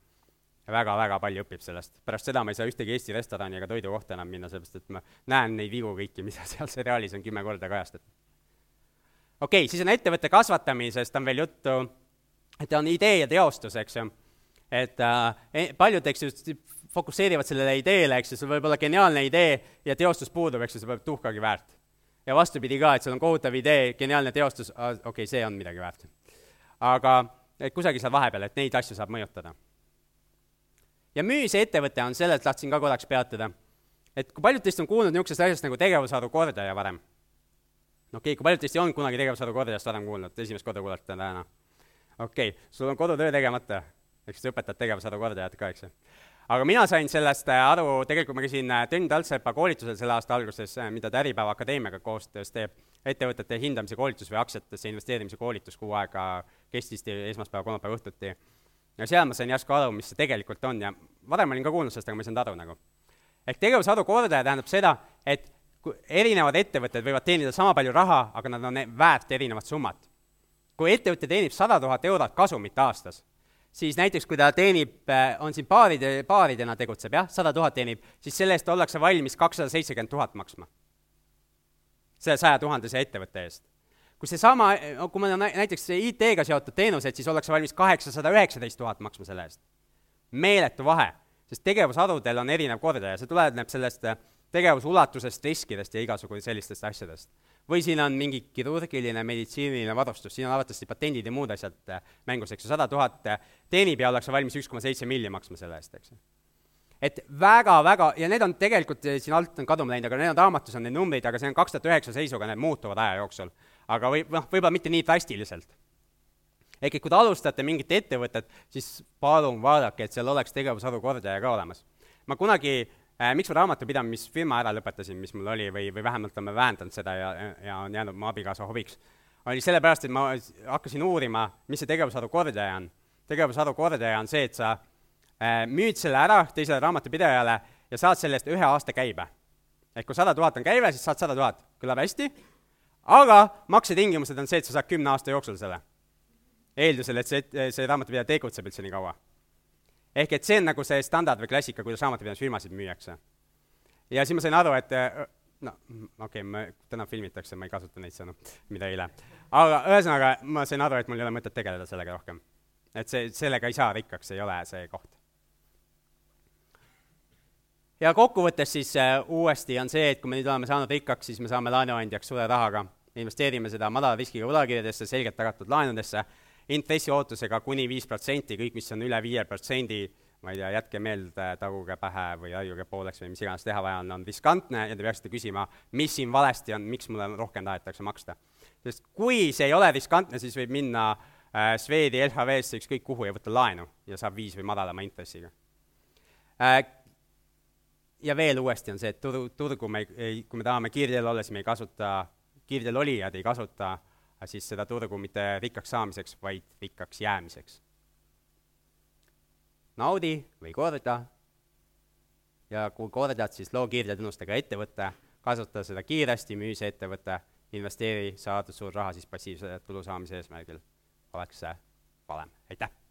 ja väga-väga palju õpib sellest. pärast seda ma ei saa ühtegi Eesti restorani ega toidukohta enam minna, sellepärast et ma näen neid vigu kõiki, mida seal seriaalis on kümme korda kajastatud. okei okay,, siis on ettevõtte kasvatamisest on veel juttu, et on idee ja teostus, eks ju. et äh, e-, paljud, eks ju, fokusseerivad sellele ideele, eks ju, sul võib olla geniaalne idee ja teostus puudub, eks ju, see pole tuhkagi väärt. ja vastupidi ka, et sul on kohutav idee, geniaalne teostus, okei okay,, see on midagi väärt. aga et kusagil seal vahepeal, et neid asju saab mõjutada. ja müümise ettevõte on, sellelt tahtsin ka korraks peatuda. et kui paljud teist on kuulnud niisugusest asjast nagu tegevusharu kordaja varem? okei okay,, kui paljud teist ei olnud kunagi tegevusharu kordajast varem kuulnud, esimest korda kuulete täna? okei okay,, sul on kodutöö tegemata ehk siis õpetad tegevusharu kordajat ka, eks ju. Aga mina sain sellest äh, aru, tegelikult ma käisin äh, Tõnn Taltsepa koolitusel selle aasta alguses, äh, mida ta Äripäeva Akadeemiaga koostöös teeb, ettevõtete hindamise koolitus või aktsiatesse investeerimise koolitus kuu aega kestis esmaspäeva, kolmapäeva õhtuti. ja seal ma sain järsku aru, mis see tegelikult on ja varem olin ka kuulnud sellest, aga ma ei saanud aru nagu. ehk tegevusharu kordaja tähendab seda, et erinevad ettevõtted võivad teenida sama palju raha, aga nad on väärt erinevat summat. kui ettevõte teenib sada tuhat eurot kasumit aastas siis näiteks kui ta teenib, äh, on siin paaride, paaridena tegutseb, jah, sada tuhat teenib, siis selle eest ollakse valmis kakssada seitsekümmend tuhat maksma. selle saja tuhandese ettevõtte eest. kui seesama, kui meil on näiteks IT-ga seotud teenused, siis ollakse valmis kaheksasada üheksateist tuhat maksma selle eest. meeletu vahe, sest tegevusharudel on erinev kordaja, see tuleneb sellest äh, tegevusulatusest, riskidest ja igasugu sellistest asjadest või siin on mingi kirurgiline, meditsiiniline varustus, siin on arvatavasti patendid ja muud asjad äh, mängus, eks ju, sada tuhat äh, teenib ja ollakse valmis üks koma seitse milli maksma selle eest, eks ju. et väga-väga, ja need on tegelikult, äh, siin alt on kaduma läinud, aga need on raamatus, on need numbrid, aga see on kaks tuhat üheksa seisuga, need muutuvad aja jooksul. aga või noh, võib-olla mitte nii drastiliselt. ehk et kui te alustate mingit ettevõtet, siis palun vaadake, et seal oleks tegevusharu kordaja ka olemas. ma kunagi miks ma raamatupidamisfirma ära lõpetasin, mis mul oli, või, või vähemalt oleme vähendanud seda ja, ja on jäänud mu abikaasa hobiks, oli sellepärast, et ma hakkasin uurima, mis see tegevusharu kordaja on. tegevusharu kordaja on see, et sa äh, müüd selle ära teisele raamatupidajale ja saad selle eest ühe aasta käibe. ehk kui sada tuhat on käive, siis saad sada tuhat, kõlab hästi, aga maksetingimused on see, et sa saad kümne aasta jooksul selle. eeldusel, et see, see raamatupidaja tegutseb üldse nii kaua ehk et see on nagu see standard või klassika, kuidas raamatupidamisfirmasid müüakse. ja siis ma sain aru, et äh, no okei okay,, täna filmitakse, ma ei kasuta neid sõnu, mida eile. aga ühesõnaga, ma sain aru, et mul ei ole mõtet tegeleda sellega rohkem. et see, sellega ei saa rikkaks, ei ole see koht. ja kokkuvõttes siis äh, uuesti on see, et kui me nüüd oleme saanud rikkaks, siis me saame laenuandjaks suure rahaga, investeerime seda madala riskiga võlakirjadesse, selgelt tagatud laenudesse intressiootusega kuni viis protsenti, kõik, mis on üle viie protsendi, ma ei tea, jätke meelde, taguge pähe või raiuge pooleks või mis iganes teha vaja on, on riskantne ja te peaksite küsima, mis siin valesti on, miks mulle rohkem tahetakse maksta. sest kui see ei ole riskantne, siis võib minna äh, Swedi LHV-sse ükskõik kuhu ja võtta laenu ja saab viis või madalama intressiga äh,. ja veel uuesti on see, et turu, turgu me ei, ei, kui me tahame kiirteel olla, siis me ei kasuta, kiirteel olijad ei kasuta äh, siis seda turgu mitte rikkaks saamiseks, vaid rikkaks jäämiseks. naudi või korda ja kui kordad, siis loo kiirtetunnustega ettevõte, kasuta seda kiiresti, müü see ettevõte, investeeri, saad suur raha siis passiivse tulu saamise eesmärgil, oleks see valem, aitäh!